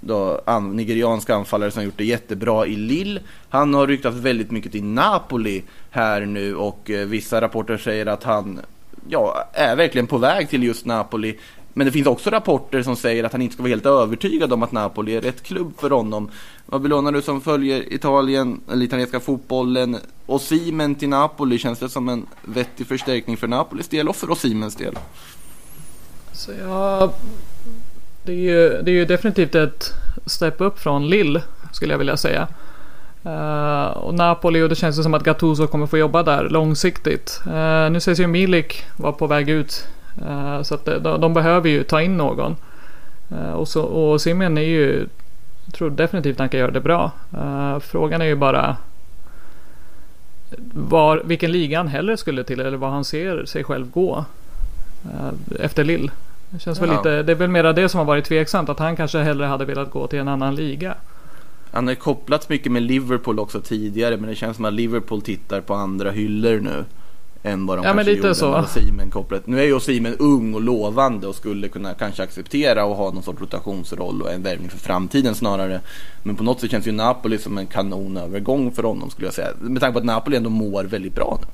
då, an, nigeriansk anfallare som gjort det jättebra i Lille. Han har ryktats väldigt mycket till Napoli här nu och eh, vissa rapporter säger att han ja, är verkligen på väg till just Napoli. Men det finns också rapporter som säger att han inte ska vara helt övertygad om att Napoli är rätt klubb för honom. Vad belånar du som följer Italien, eller italienska fotbollen? Osimen till Napoli, känns det som en vettig förstärkning för Napolis del och för Osimens del? Så jag... Det är, ju, det är ju definitivt ett step upp från Lill skulle jag vilja säga. Uh, och Napoli och det känns ju som att Gattuso kommer få jobba där långsiktigt. Uh, nu sägs ju Milik vara på väg ut. Eh, så att de, de behöver ju ta in någon. Eh, och, så, och Simeon är ju... Jag tror definitivt han kan göra det bra. Eh, frågan är ju bara var, vilken liga han hellre skulle till eller vad han ser sig själv gå efter Lill. Det känns väl Ja. lite, det är väl mera det som har varit tveksamt att han kanske hellre hade velat gå till en annan liga. Han har ju kopplats mycket med Liverpool också tidigare men det känns som att Liverpool tittar på andra hyllor nu. Än vad de Ja, men kanske gjorde så. med Osimhen kopplat. Nu är ju Osimhen ung och lovande och skulle kunna kanske acceptera och ha någon sorts rotationsroll och en värvning för framtiden snarare. Men på något sätt känns ju Napoli som en kanonövergång för honom skulle jag säga. Med tanke på att Napoli ändå mår väldigt bra nu.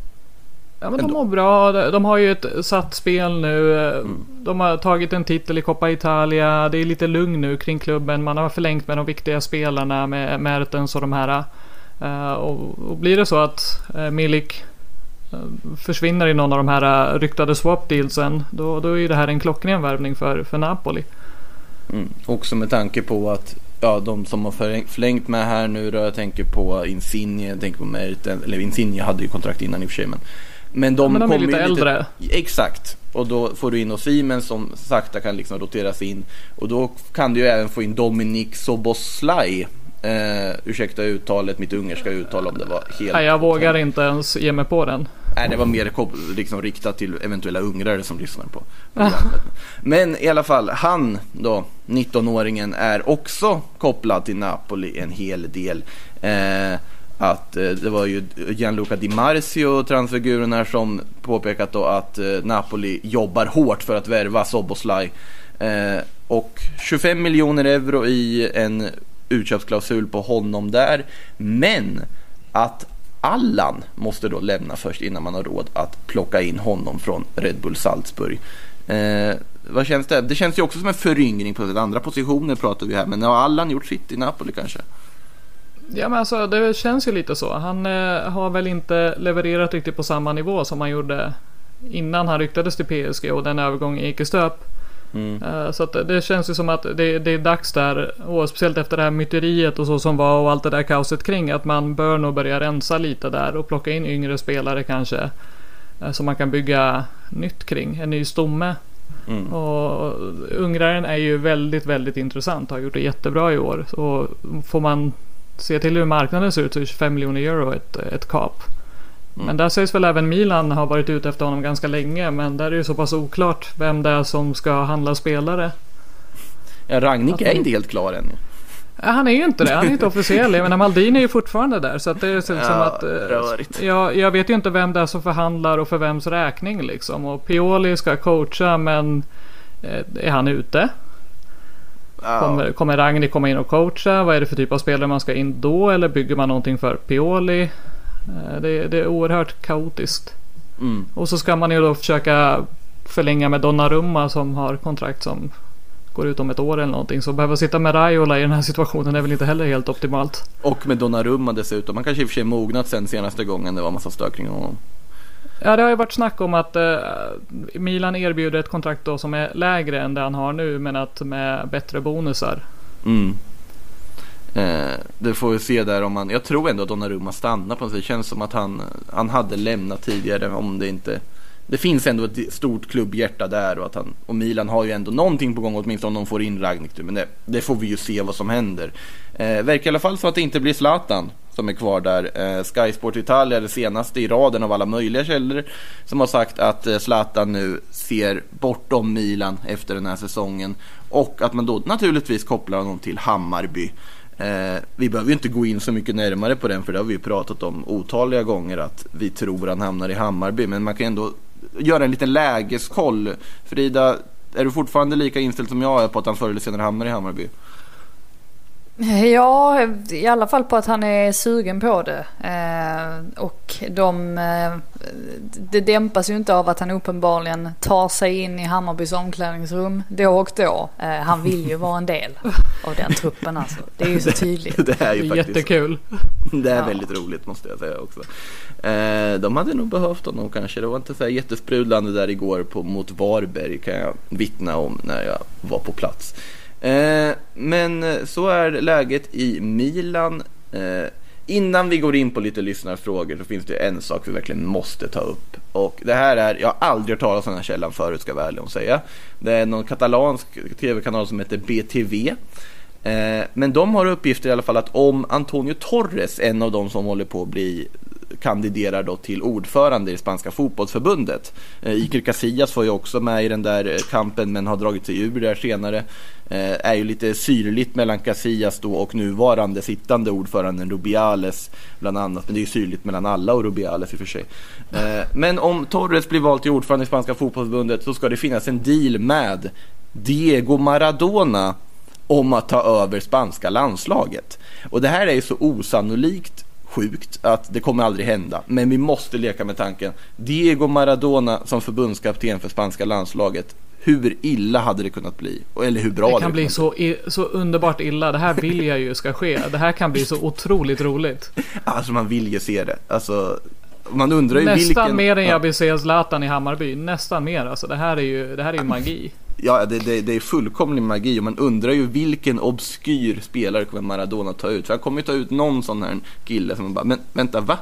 Ja men de Ändå. mår bra. De de har ju ett satt spel nu. Mm. De har tagit en titel i Coppa Italia. Det är lite lugn nu kring klubben. Man har förlängt med de viktiga spelarna med Mertens och de här. Eh, och, blir det så att uh, Milik eh, försvinner i någon av de här eh, ryktade swap dealsen. Då, då är det här en klockren värvning för, för Napoli. Mm. Också med tanke på att ja, de som har förläng- förlängt med här nu då, jag tänker på Insigne, jag tänker på Merten, eller Insigne hade ju kontrakt innan i och för sig men men de, Ja, men de är lite ju äldre. Exakt, och då får du in Osimhen som sakta kan liksom roteras in och då kan du ju även få in Dominik Soboslaj eh, Ursäkta uttalet, mitt ungerska uttal om det var helt Nej, jag vågar inte ens ge mig på den. Nej, det var mer liksom riktat till eventuella ungrare som lyssnar på. Men i alla fall, han då, 19-åringen, är också kopplad till Napoli en hel del. Eh, att eh, det var ju Gianluca Di Marzio, transfiguren här, som påpekat då att eh, Napoli jobbar hårt för att värva Soboslaj. Eh, och 25 miljoner euro i en utköpsklausul på honom där. Men att Allan måste då lämna först innan man har råd att plocka in honom från Red Bull Salzburg. Eh, vad känns det? Det känns ju också som en föryngring på den andra positioner pratar vi här. Men har Allan gjort sitt i Napoli kanske? Ja men alltså det känns ju lite så. Han eh, har väl inte levererat riktigt på samma nivå som han gjorde innan han ryktades till PSG och den övergången gick i stöp. Mm. Eh, så det känns ju som att det, det är dags där och speciellt efter det här myteriet och så som var och allt det där kaoset kring att man bör nog börja rensa lite där och plocka in yngre spelare kanske. eh, Som man kan bygga nytt kring, en ny stomme. Mm. Och ungraren är ju väldigt, väldigt intressant. Har gjort det jättebra i år. Och får man se till hur marknaden ser ut så är 25 miljoner euro ett, ett kap. Mm. Men där sägs väl även Milan ha varit ute efter honom ganska länge. Men där är det så pass oklart vem det är som ska handla spelare. Ja, Ragnik är inte helt klar än. Ja, Han är ju inte det. Han är inte officiell. Jag menar Maldini är ju fortfarande där. Så att det är som Ja, att... eh, rörigt. Jag, jag vet ju inte vem det är som förhandlar och för vems räkning liksom. Och Pioli ska coacha men... eh, Är han ute? Ja. Kommer, kommer Ragni komma in och coacha? Vad är det för typ av spelare man ska in då? Eller bygger man någonting för Pioli? Eh, Det, det är oerhört kaotiskt. Mm. Och så ska man ju då försöka förlänga med Donnarumma som har kontrakt som går ut om ett år eller någonting. Så behöva sitta med Raiola i den här situationen är väl inte heller helt optimalt. Och med Donnarumma dessutom. Man kanske i och för sig mognat sen senaste gången det var massa stök kring honom. Ja, det har ju varit snack om att eh, Milan erbjuder ett kontrakt då som är lägre än det han har nu men att med bättre bonusar. Mm. Eh, det får vi se där om man, jag tror ändå att Donnarumma stannar på något sätt. Det känns som att han, han hade lämnat tidigare om det inte det finns ändå ett stort klubbhjärta där och att han och Milan har ju ändå någonting på gång åtminstone om de får in Ragnik men det, det får vi ju se vad som händer. Eh, verkar i alla fall så att det inte blir Zlatan som är kvar där. Eh, Sky Sport Italia är det senaste i raden av alla möjliga källor som har sagt att eh, Zlatan nu ser bortom Milan efter den här säsongen och att man då naturligtvis kopplar honom till Hammarby. Eh, vi behöver ju inte gå in så mycket närmare på den för det har vi ju pratat om otaliga gånger att vi tror han hamnar i Hammarby men man kan ändå göra en liten lägeskoll. Frida, är du fortfarande lika inställd som jag är på att han förr eller senare hamnar i Hammarby? Ja, i alla fall på att han är sugen på det. Eh, och de, eh, det dämpas ju inte av att han uppenbarligen tar sig in i Hammarbys omklädningsrum då och då. Eh, han vill ju vara en del av den truppen alltså. Det är ju så tydligt. det är ju faktiskt Jättekul. Det är Ja. väldigt roligt måste jag säga också. De hade nog behövt honom kanske. Det var inte så här jättesprudlande där igår på, mot Varberg kan jag vittna om när jag var på plats. Eh, men eh, så är läget i Milan. Eh, innan vi går in på lite lyssnarfrågor så finns det en sak vi verkligen måste ta upp. Och det här är, jag har aldrig hört talas om den här källan förut ska jag vara ärlig och säga. Det är någon katalansk tv-kanal som heter BTV. Eh, men de har uppgifter i alla fall att om Antonio Torres, en av de som håller på att bli kandiderar då till ordförande i spanska fotbollsförbundet. Eh, Iker Casillas var ju också med i den där eh, kampen men har dragit sig ur där senare. Är ju lite syrligt mellan Casillas då och nuvarande sittande ordföranden Rubiales bland annat. Men det är ju syrligt mellan alla och Rubiales i och för sig. Men om Torres blir vald till ordförande i spanska fotbollsförbundet så ska det finnas en deal med Diego Maradona om att ta över spanska landslaget. Och det här är ju så osannolikt sjukt att det kommer aldrig hända. Men vi måste leka med tanken. Diego Maradona som förbundskapten för spanska landslaget. Hur illa hade det kunnat bli? Eller hur bra Det hade kan bli så, i, så underbart illa. Det här vill jag ju ska ske. Det här kan bli så otroligt roligt. Alltså man vill ju se det. Alltså, man undrar ju Nästan vilken... mer än ja. jag vill se Zlatan i Hammarby. Nästan mer alltså. Det här är ju, det här är ju magi. Ja, det, det, det är fullkomlig magi och man undrar ju vilken obskyr spelare kommer Maradona ta ut? För han kommer ju ta ut någon sån här kille som bara, men vänta va?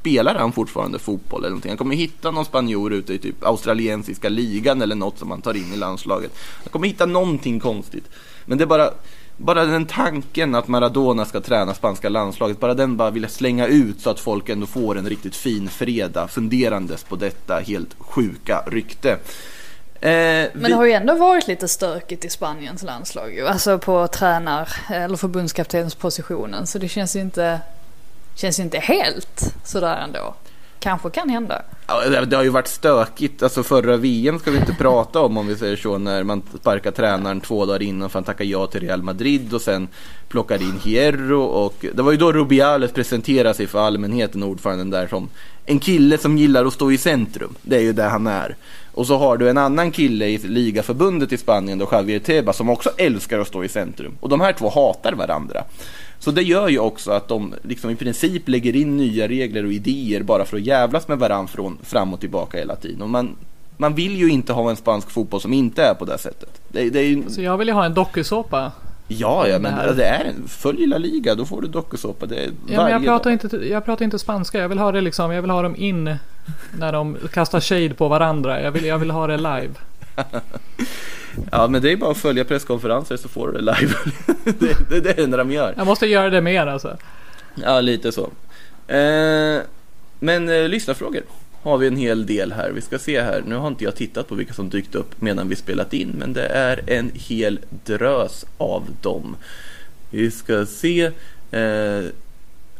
Spelar han fortfarande fotboll eller någonting? Han kommer hitta någon spanjor ute i typ australiensiska ligan eller något som han tar in i landslaget. Han kommer hitta någonting konstigt. Men det är bara, bara den tanken att Maradona ska träna spanska landslaget, bara den bara vill jag slänga ut så att folk ändå får en riktigt fin fredag funderandes på detta helt sjuka rykte. Eh, Men det har ju ändå varit lite stökigt i Spaniens landslag ju. Alltså på tränar eller förbundskaptenspositionen. Så det känns ju inte, känns ju inte helt sådär ändå. Kanske kan hända. Ja, det- har ju varit stökigt. Alltså förra VM ska vi inte prata om om vi säger så. När man sparkar tränaren två dagar innan för att tacka ja till Real Madrid och sen plockar in Hierro. Och det var ju då Rubiales presenterade sig för allmänheten, ordföranden där, som en kille som gillar att stå i centrum. Det är ju det han är. Och så har du en annan kille i ligaförbundet i Spanien, då Javier Tebas, som också älskar att stå i centrum. Och de här två hatar varandra. Så det gör ju också att de liksom i princip lägger in nya regler och idéer bara för att jävlas med varandra från fram och tillbaka hela tiden. Och man, man vill ju inte ha en spansk fotboll som inte är på det sättet. Det, det ju, Så jag vill ju ha en dokusåpa. ja, ja, men det det är en, följ La Liga, då får du dokusåpa. Ja, men jag pratar, dag. inte, jag pratar inte spanska. Jag vill ha det liksom. Jag vill ha dem in när de kastar shade på varandra. Jag vill, jag vill ha det live. Ja, men det är bara att följa presskonferenser så får du det live. det, det, det är det enda de gör. Jag måste göra det mer alltså. Ja, lite så. Eh, men eh, lyssnarfrågor har vi en hel del här. Vi ska se här. Nu har inte jag tittat på vilka som dykt upp medan vi spelat in, men det är en hel drös av dem. Vi ska se. Eh,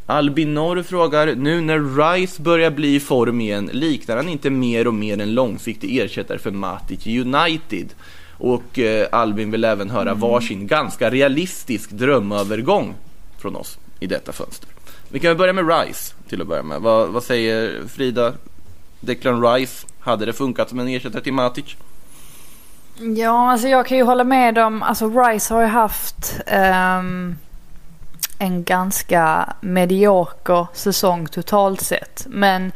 Albin Norr frågar, nu när Rice börjar bli i form igen, liknar han inte mer och mer en långsiktig ersättare för Matic United? Och eh, Albin vill även höra varsin ganska realistisk drömövergång från oss i detta fönster. Vi kan väl börja med Rice till att börja med. Vad, vad säger Frida? Declan Rice, hade det funkat som en ersättare till Matic? Ja, alltså jag kan ju hålla med om, alltså Rice har ju haft ehm, en ganska medioker säsong totalt sett. Men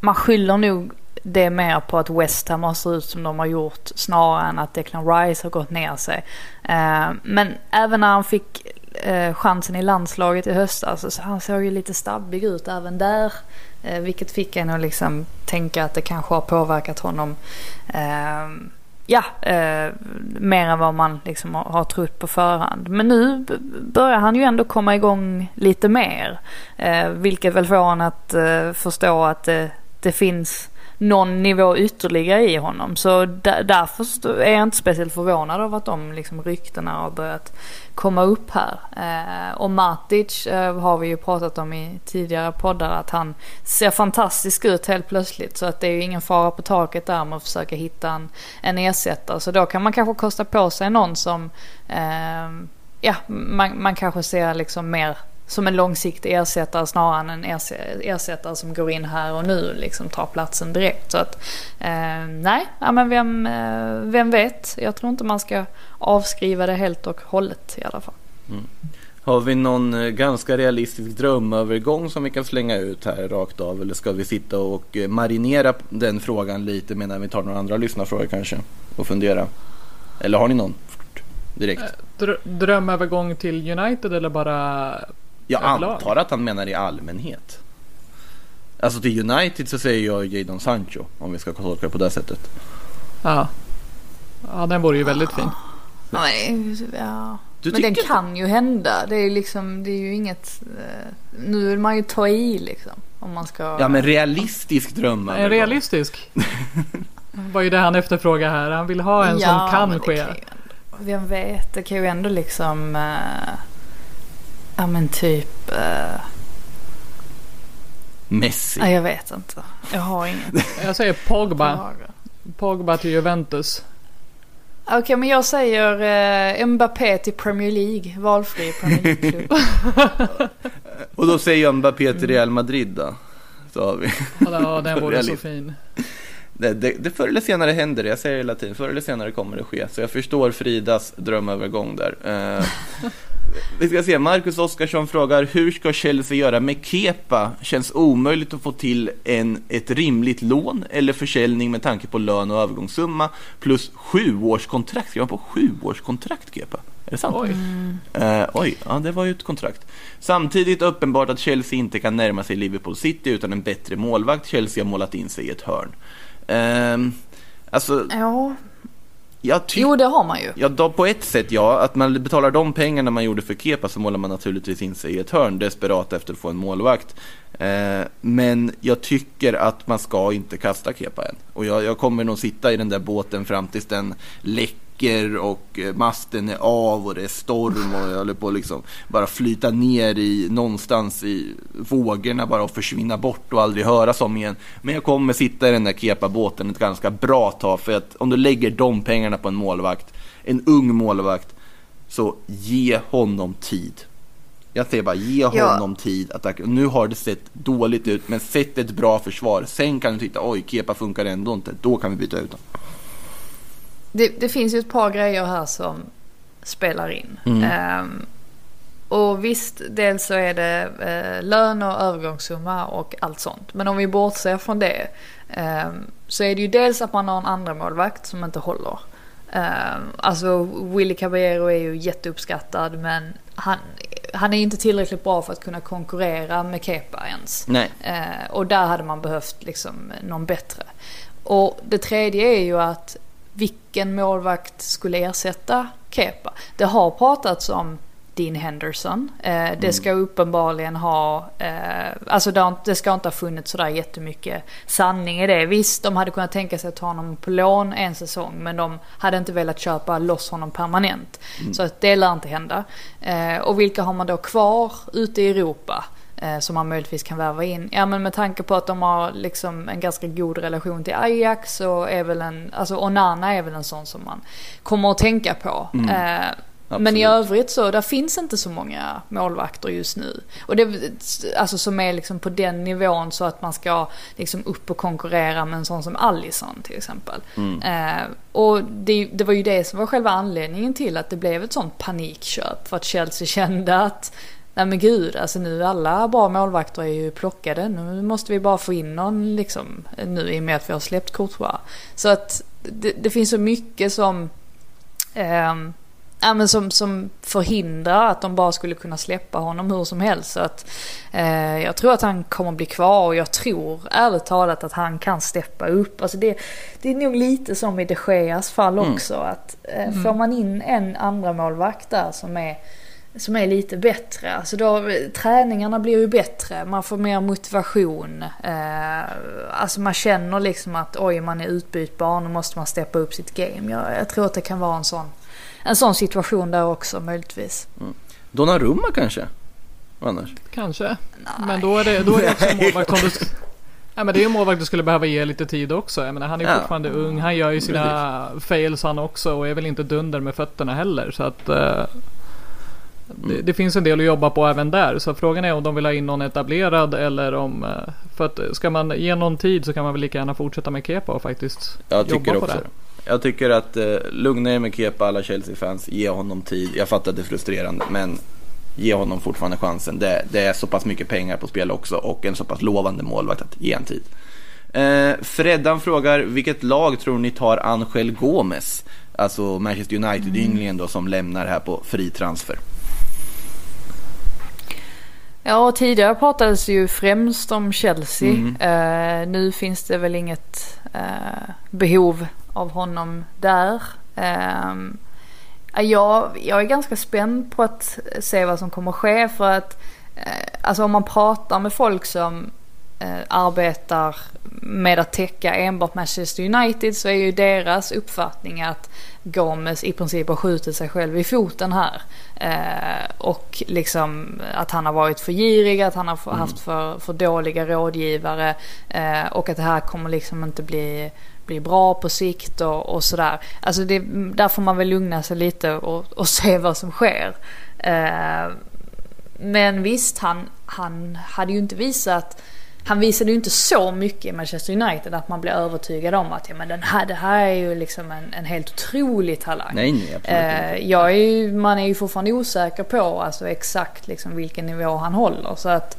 man skyller nog det mer på att West Ham har sett ut som de har gjort snarare än att Declan Rice har gått ner sig. Eh, men även när han fick eh, chansen i landslaget i höstas. Så han såg ju lite stabbig ut även där. Eh, vilket fick en att liksom tänka att det kanske har påverkat honom. Ja, eh, mer än vad man liksom har, har trott på förhand. Men nu börjar han ju ändå komma igång lite mer. Eh, vilket väl får en att eh, förstå att det finns någon nivå ytterligare i honom. Så därför är jag inte speciellt förvånad över att de liksom ryktena har börjat komma upp här. Eh, och Matic eh, har vi ju pratat om i tidigare poddar att han ser fantastisk ut helt plötsligt. Så att det är ju ingen fara på taket där med att försöka hitta en, en ersättare. Så då kan man kanske kosta på sig någon som eh, ja, man, man kanske ser liksom mer som en långsiktig ersättare snarare än en ersättare som går in här och nu liksom tar platsen direkt. Så att eh, nej, ja, men vem, eh, vem vet. Jag tror inte man ska avskriva det helt och hållet i alla fall. Har vi någon eh, ganska realistisk drömövergång som vi kan slänga ut här rakt av? Eller ska vi sitta och eh, marinera den frågan lite medan vi tar några andra lyssnarfrågor kanske? Och fundera. Eller har ni någon? Direkt. Dr- drömövergång till United eller bara... Jag överlag. antar att han menar i allmänhet. Alltså till United så säger jag Jadon Sancho om vi ska tolka det på det sättet. Ja. Ja, den vore ju väldigt fin. Ja, men, ja. Du men den kan ju hända. Det är ju liksom, det är ju inget... Eh, nu vill man ju ta i liksom. Om man ska... Ja men realistisk En drömövergång. realistisk. var ju det han efterfrågade här. Han vill ha en som men kan ske. ju ändå, vem vet, det kan ju ändå liksom... Eh, ja men typ... Eh, Messi. nej, jag vet inte. Jag har inget. Jag säger Pogba. Pogba till Juventus. Okej, men jag säger eh, Mbappé till Premier League. Valfri Premier League-klubb. Och då säger jag Mbappé till Real Madrid då. Så har vi. Ja, den vore så fin. Det, det, det förr eller senare händer det, jag säger hela tiden, förr eller senare kommer det ske. Så jag förstår Fridas drömövergång där. Eh, vi ska se, Marcus Oskarsson frågar, hur ska Chelsea göra med Kepa? Känns omöjligt att få till en, ett rimligt lån eller försäljning med tanke på lön och övergångssumma plus sjuårskontrakt. Ska man på sjuårskontrakt Kepa? Är det sant? Oj. Eh, oj, ja det var ju ett kontrakt. Samtidigt uppenbart att Chelsea inte kan närma sig Liverpool City utan en bättre målvakt. Chelsea har målat in sig i ett hörn. Ehm, alltså, ja, jag tycker... jo det har man ju. Ja, då, på ett sätt ja. Att man betalar de pengarna man gjorde för Kepa så målar man naturligtvis in sig i ett hörn desperat efter att få en målvakt. Eh, men jag tycker att man ska inte kasta Kepa än. Och jag, jag kommer nog sitta i den där båten fram tills den läcker och eh, masten är av och det är storm och jag håller på att liksom bara flyta ner i någonstans i vågorna bara och försvinna bort och aldrig höras om igen. Men jag kommer sitta i den där Kepa-båten ett ganska bra tag för att om du lägger de pengarna på en målvakt, en ung målvakt, så ge honom tid. Jag säger bara ge Ja. honom tid. Att, nu har det sett dåligt ut, men sätt ett bra försvar. Sen kan du titta, oj, Kepa funkar ändå inte. Då kan vi byta ut honom. Det, det finns ju ett par grejer här som spelar in. Mm. Ehm, och visst, dels så är det eh, lön och övergångssumma och allt sånt. Men om vi bortser från det ehm, så är det ju dels att man har en andra målvakt som inte håller. Ehm, alltså Willy Caballero är ju jätteuppskattad men han, han är inte tillräckligt bra för att kunna konkurrera med Kepa ens. Nej. Eh, och där hade man behövt liksom någon bättre. Och det tredje är ju att vilken målvakt skulle ersätta Kepa? Det har pratats om Dean Henderson. Eh, det ska uppenbarligen ha, eh, alltså det, har, det ska inte ha funnits sådär jättemycket sanning i det. Visst, de hade kunnat tänka sig att ta honom på lån en säsong men de hade inte velat köpa loss honom permanent. Så att det lär inte hända. Eh, och vilka har man då kvar ute i Europa? Eh, som man möjligtvis kan värva in. Ja men med tanke på att de har liksom en ganska god relation till Ajax så är väl en, alltså Onana är väl en sån som man kommer att tänka på. Eh, men i övrigt så, där finns inte så många målvakter just nu. Och det, alltså som är liksom på den nivån så att man ska liksom upp och konkurrera med en sån som Allison till exempel. Eh, och det, det var ju det som var själva anledningen till att det blev ett sånt panikköp. För att Chelsea kände att Nej men gud, alltså nu alla bra målvakter är ju plockade. Nu måste vi bara få in någon liksom nu i och med att vi har släppt Courtois. Så att det, det finns så mycket som ja, men som, som förhindrar att de bara skulle kunna släppa honom hur som helst. Så att, eh, jag tror att han kommer bli kvar och jag tror ärligt talat att han kan steppa upp. Alltså det, det är nog lite som i de Geas fall också. Att, eh, Får man in en andra målvakt där som är som är lite bättre. Alltså då, träningarna blir ju bättre, man får mer motivation. Eh, alltså man känner liksom att oj, man är utbytbar, nu måste man steppa upp sitt game. Jag, jag tror att det kan vara en sån, en sån situation där också möjligtvis. Donnarumma kanske? Annars? Kanske. Men då är det, då är det också målvakt. Ja, men det är ju en målvakt du skulle behöva ge lite tid också. Jag menar, han är Ja. fortfarande ung. Han gör ju sina fails han också och är väl inte dunder med fötterna heller. Så att eh, det, det finns en del att jobba på även där. Så frågan är om de vill ha in någon etablerad eller om... eh, För att ska man ge någon tid så kan man väl lika gärna fortsätta med Kepa och faktiskt Jag tycker jobba på också det. det. Jag tycker att eh, lugna er med Kepa, alla Chelsea-fans. Ge honom tid. Jag fattar att det är frustrerande, men ge honom fortfarande chansen. Det, det är så pass mycket pengar på spel också och en så pass lovande målvakt att ge en tid. Eh, Freddan frågar, vilket lag tror ni tar Angel Gomes? Alltså Manchester United-ynglingen då som lämnar här på fri transfer. Ja, tidigare pratades ju främst om Chelsea. Eh, nu finns det väl inget eh, behov av honom där. Eh, jag, jag är ganska spänd på att se vad som kommer ske för att eh, alltså om man pratar med folk som eh, arbetar med att täcka enbart Manchester United så är ju deras uppfattning att Gomes i princip har skjutit sig själv i foten här. Eh, och liksom att han har varit för girig, att han har f- haft för, för dåliga rådgivare eh, och att det här kommer liksom inte bli, bli bra på sikt och, och sådär. Alltså det, där får man väl lugna sig lite och, och se vad som sker. Eh, men visst, han, han hade ju inte visat han visade ju inte så mycket i Manchester United att man blir övertygad om att ja, men den här, det här är ju liksom en, en helt otrolig talang. Nej, nej, absolut. Eh, jag är ju, man är ju fortfarande osäker på alltså, exakt liksom, vilken nivå han håller. Så att,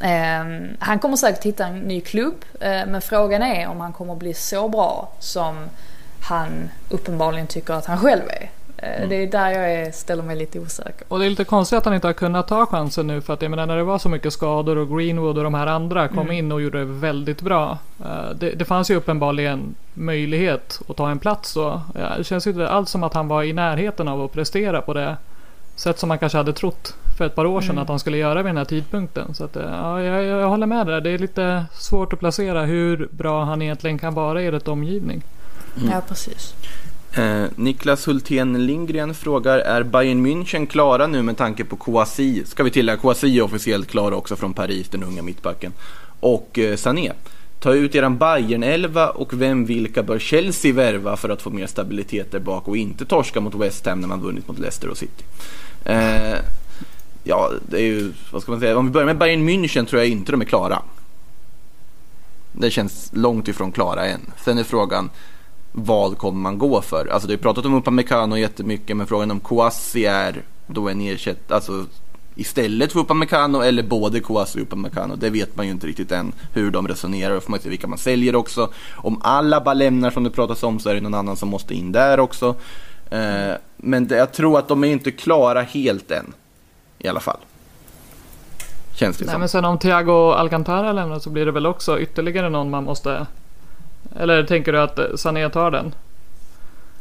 ehm, han kommer säkert hitta en ny klubb. Eh, men frågan är om han kommer bli så bra som han uppenbarligen tycker att han själv är. Eh, Det är där jag är, ställer mig lite osäker. Och det är lite konstigt att han inte har kunnat ta chansen nu för att jag menar när det var så mycket skador och Greenwood och de här andra kom in och gjorde det väldigt bra. Eh, Det, det fanns ju uppenbarligen möjlighet att ta en plats då. Det känns ju inte alls som att han var i närheten av att prestera på det sätt som man kanske hade trott för ett par år sedan att han skulle göra vid den här tidpunkten. Så att, eh, ja, jag, jag håller med där. Det är lite svårt att placera hur bra han egentligen kan vara i rätt omgivning. Ja, precis. Eh, Niklas Hultén Lindgren frågar, är Bayern München klara nu med tanke på Kouassi? Ska vi tillägga, Kouassi är officiellt klar också från Paris, den unga mittbacken. Och eh, Sané. Ta ut eran bayern elva och vem vilka bör Chelsea värva för att få mer stabilitet där bak och inte torska mot West Ham när man vunnit mot Leicester och City? Eh, ja, det är ju, vad ska man säga, om vi börjar med Bayern München tror jag inte de är klara. Det känns långt ifrån klara än. Sen är frågan, vad kommer man gå för? Alltså det har pratat om Upamecano jättemycket men frågan om Kouassi är då en ersätt, alltså istället för Upamecano eller både Kouassi och Upamecano. Det vet man ju inte riktigt än hur de resonerar. Då får man se vilka man säljer också. Om alla bara lämnar som det pratas om så är det någon annan som måste in där också. Eh, men jag tror att de är inte klara helt än. I alla fall. Känns det Nej, som. men sen om Thiago Alcantara lämnar så blir det väl också ytterligare någon man måste... Eller tänker du att Sané tar den?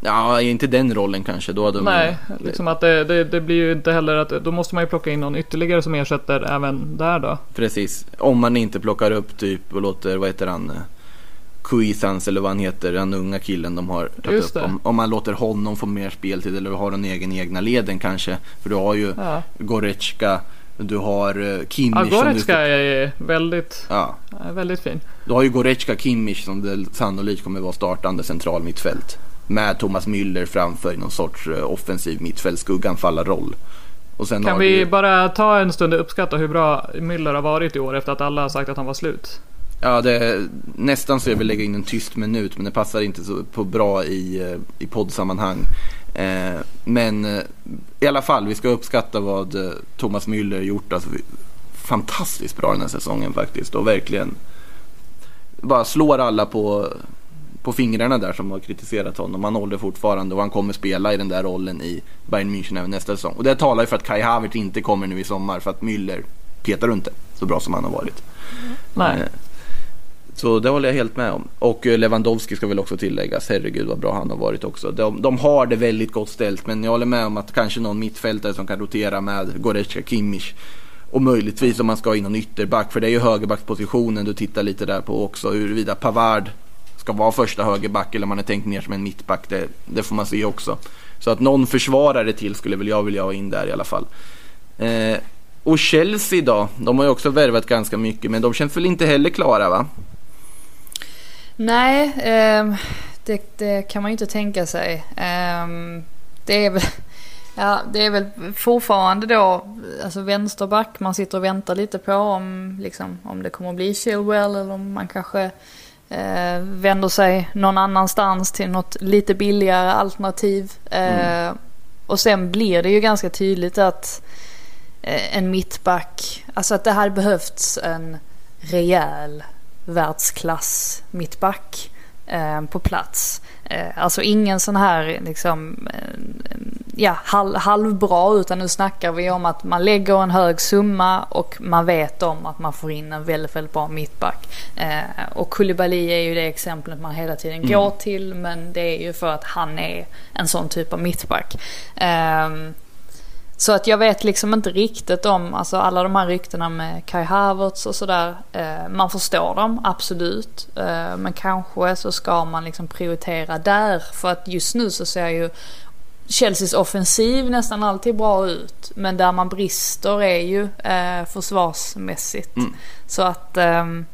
Ja, inte den rollen kanske. Då hade de- Nej, liksom att det, det, det blir ju inte heller att då måste man ju plocka in någon ytterligare som ersätter även där då. Precis. Om man inte plockar upp typ och låter, vad heter han? Kuisans eller vad han heter, den unga killen de har tagit upp. Om, om man låter honom få mer speltid eller har en egen egna leden kanske. För du har ju Ja. Goretzka, du har Ja, Kimmich. du, Goretzka är väldigt, ja, väldigt fin. du har ju Goretzka, Kimmich som det sannolikt kommer vara startande central mittfält. Med Thomas Müller framför i någon sorts eh, offensiv mittfält, skugganfallarroll. Och sen Kan vi du, bara ta en stund och uppskatta hur bra Müller har varit i år efter att alla har sagt att han var slut? Ja, det nästan så jag vill lägga in en tyst minut men det passar inte så på bra i, eh, i poddsammanhang. Eh, men eh, i alla fall, vi ska uppskatta vad eh, Thomas Müller gjort. Alltså, fantastiskt bra den här säsongen faktiskt och verkligen bara slår alla på, på fingrarna där som har kritiserat honom. Han håller fortfarande och han kommer spela i den där rollen i Bayern München även nästa säsong. Och det talar ju för att Kai Havertz inte kommer nu i sommar för att Müller petar inte så bra som han har varit. Nej. Så det håller jag helt med om. Och eh, Lewandowski ska väl också tilläggas. Herregud vad bra han har varit också. De, de har det väldigt gott ställt. Men jag håller med om att kanske någon mittfältare som kan rotera med Goretzka, Kimmich. Och möjligtvis om man ska in någon ytterback. För det är ju högerbackspositionen du tittar lite där på också. Huruvida Pavard ska vara första högerback eller om man är tänkt ner som en mittback. Det, det får man se också. Så att någon försvarare till skulle väl jag vilja ha in där i alla fall. Eh, och Chelsea då? De har ju också värvat ganska mycket. Men de känns väl inte heller klara va? Nej, ehm, det, det kan man ju inte tänka sig. Ehm, det är väl... Ja, det är väl fortfarande då alltså vänsterback man sitter och väntar lite på om, liksom, om det kommer att bli Chilwell eller om man kanske eh, vänder sig någon annanstans till något lite billigare alternativ. Eh, Och sen blir det ju ganska tydligt att eh, en mittback, alltså att det hade behövts en rejäl världsklass mittback eh, på plats. Eh, alltså ingen sån här liksom, eh, ja, halv, halvbra utan nu snackar vi om att man lägger en hög summa och man vet om att man får in en väldigt, väldigt bra mittback. Och Koulibaly är ju det exemplet man hela tiden går till men det är ju för att han är en sån typ av mittback. Ehm, så att jag vet liksom inte riktigt om alltså alla de här ryktena med Kai Havertz och sådär. Eh, man förstår dem, absolut. Eh, men kanske så ska man liksom prioritera där. För att just nu så ser ju Chelseas offensiv nästan alltid bra ut. Men där man brister är ju eh, försvarsmässigt. Så att ehm,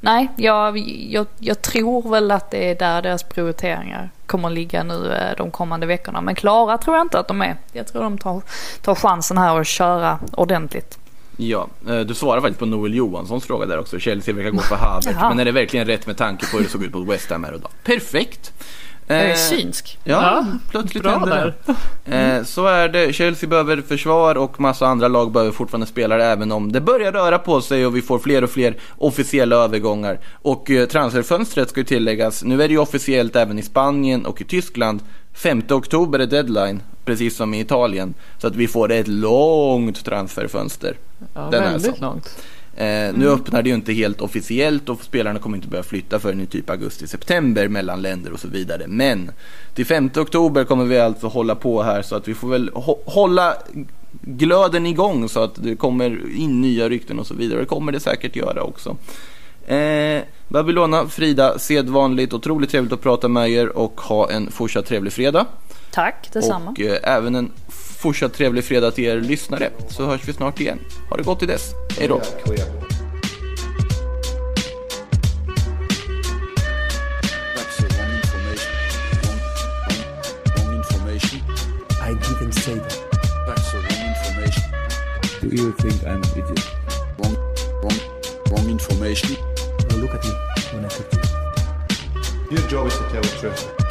nej, jag, jag, jag tror väl att det är där deras prioriteringar kommer ligga nu eh, de kommande veckorna. Men klara tror jag inte att de är. Jag tror de tar, tar chansen här och köra ordentligt. Ja, eh, du svarar faktiskt på Noel Johanssons fråga där också. Chelsea verkar gå för Havertz. Men är det verkligen rätt med tanke på hur det såg ut mot West Ham här och då? Perfekt! Jag är Eh, synsk. Ja, Ja, plötsligt bra hände det. Eh, så är det. Chelsea behöver försvar och massa andra lag behöver fortfarande spelare även om det börjar röra på sig och vi får fler och fler officiella övergångar. Och eh, transferfönstret ska ju tilläggas. Nu är det ju officiellt även i Spanien och i Tyskland. 5 oktober är deadline, precis som i Italien. Så att vi får ett långt transferfönster. Ja, Den är väldigt långt. Eh, nu öppnar det ju inte helt officiellt och spelarna kommer inte börja flytta förrän i typ augusti-september mellan länder och så vidare. Men till 5 oktober kommer vi alltså hålla på här så att vi får väl hå- hålla glöden igång så att det kommer in nya rykten och så vidare. Det kommer det säkert göra också. Eh, Babylona, Frida, sedvanligt otroligt trevligt att prata med er och ha en fortsatt trevlig fredag. Tack detsamma. Och eh, även en fortsatt trevlig fredag till er lyssnare. Så hörs vi snart igen. Ha det gott till dess. Hej då! Do you think I'm an idiot? Wrong, wrong, wrong information. Now look at me when I talk to you. Your job is to tell the truth.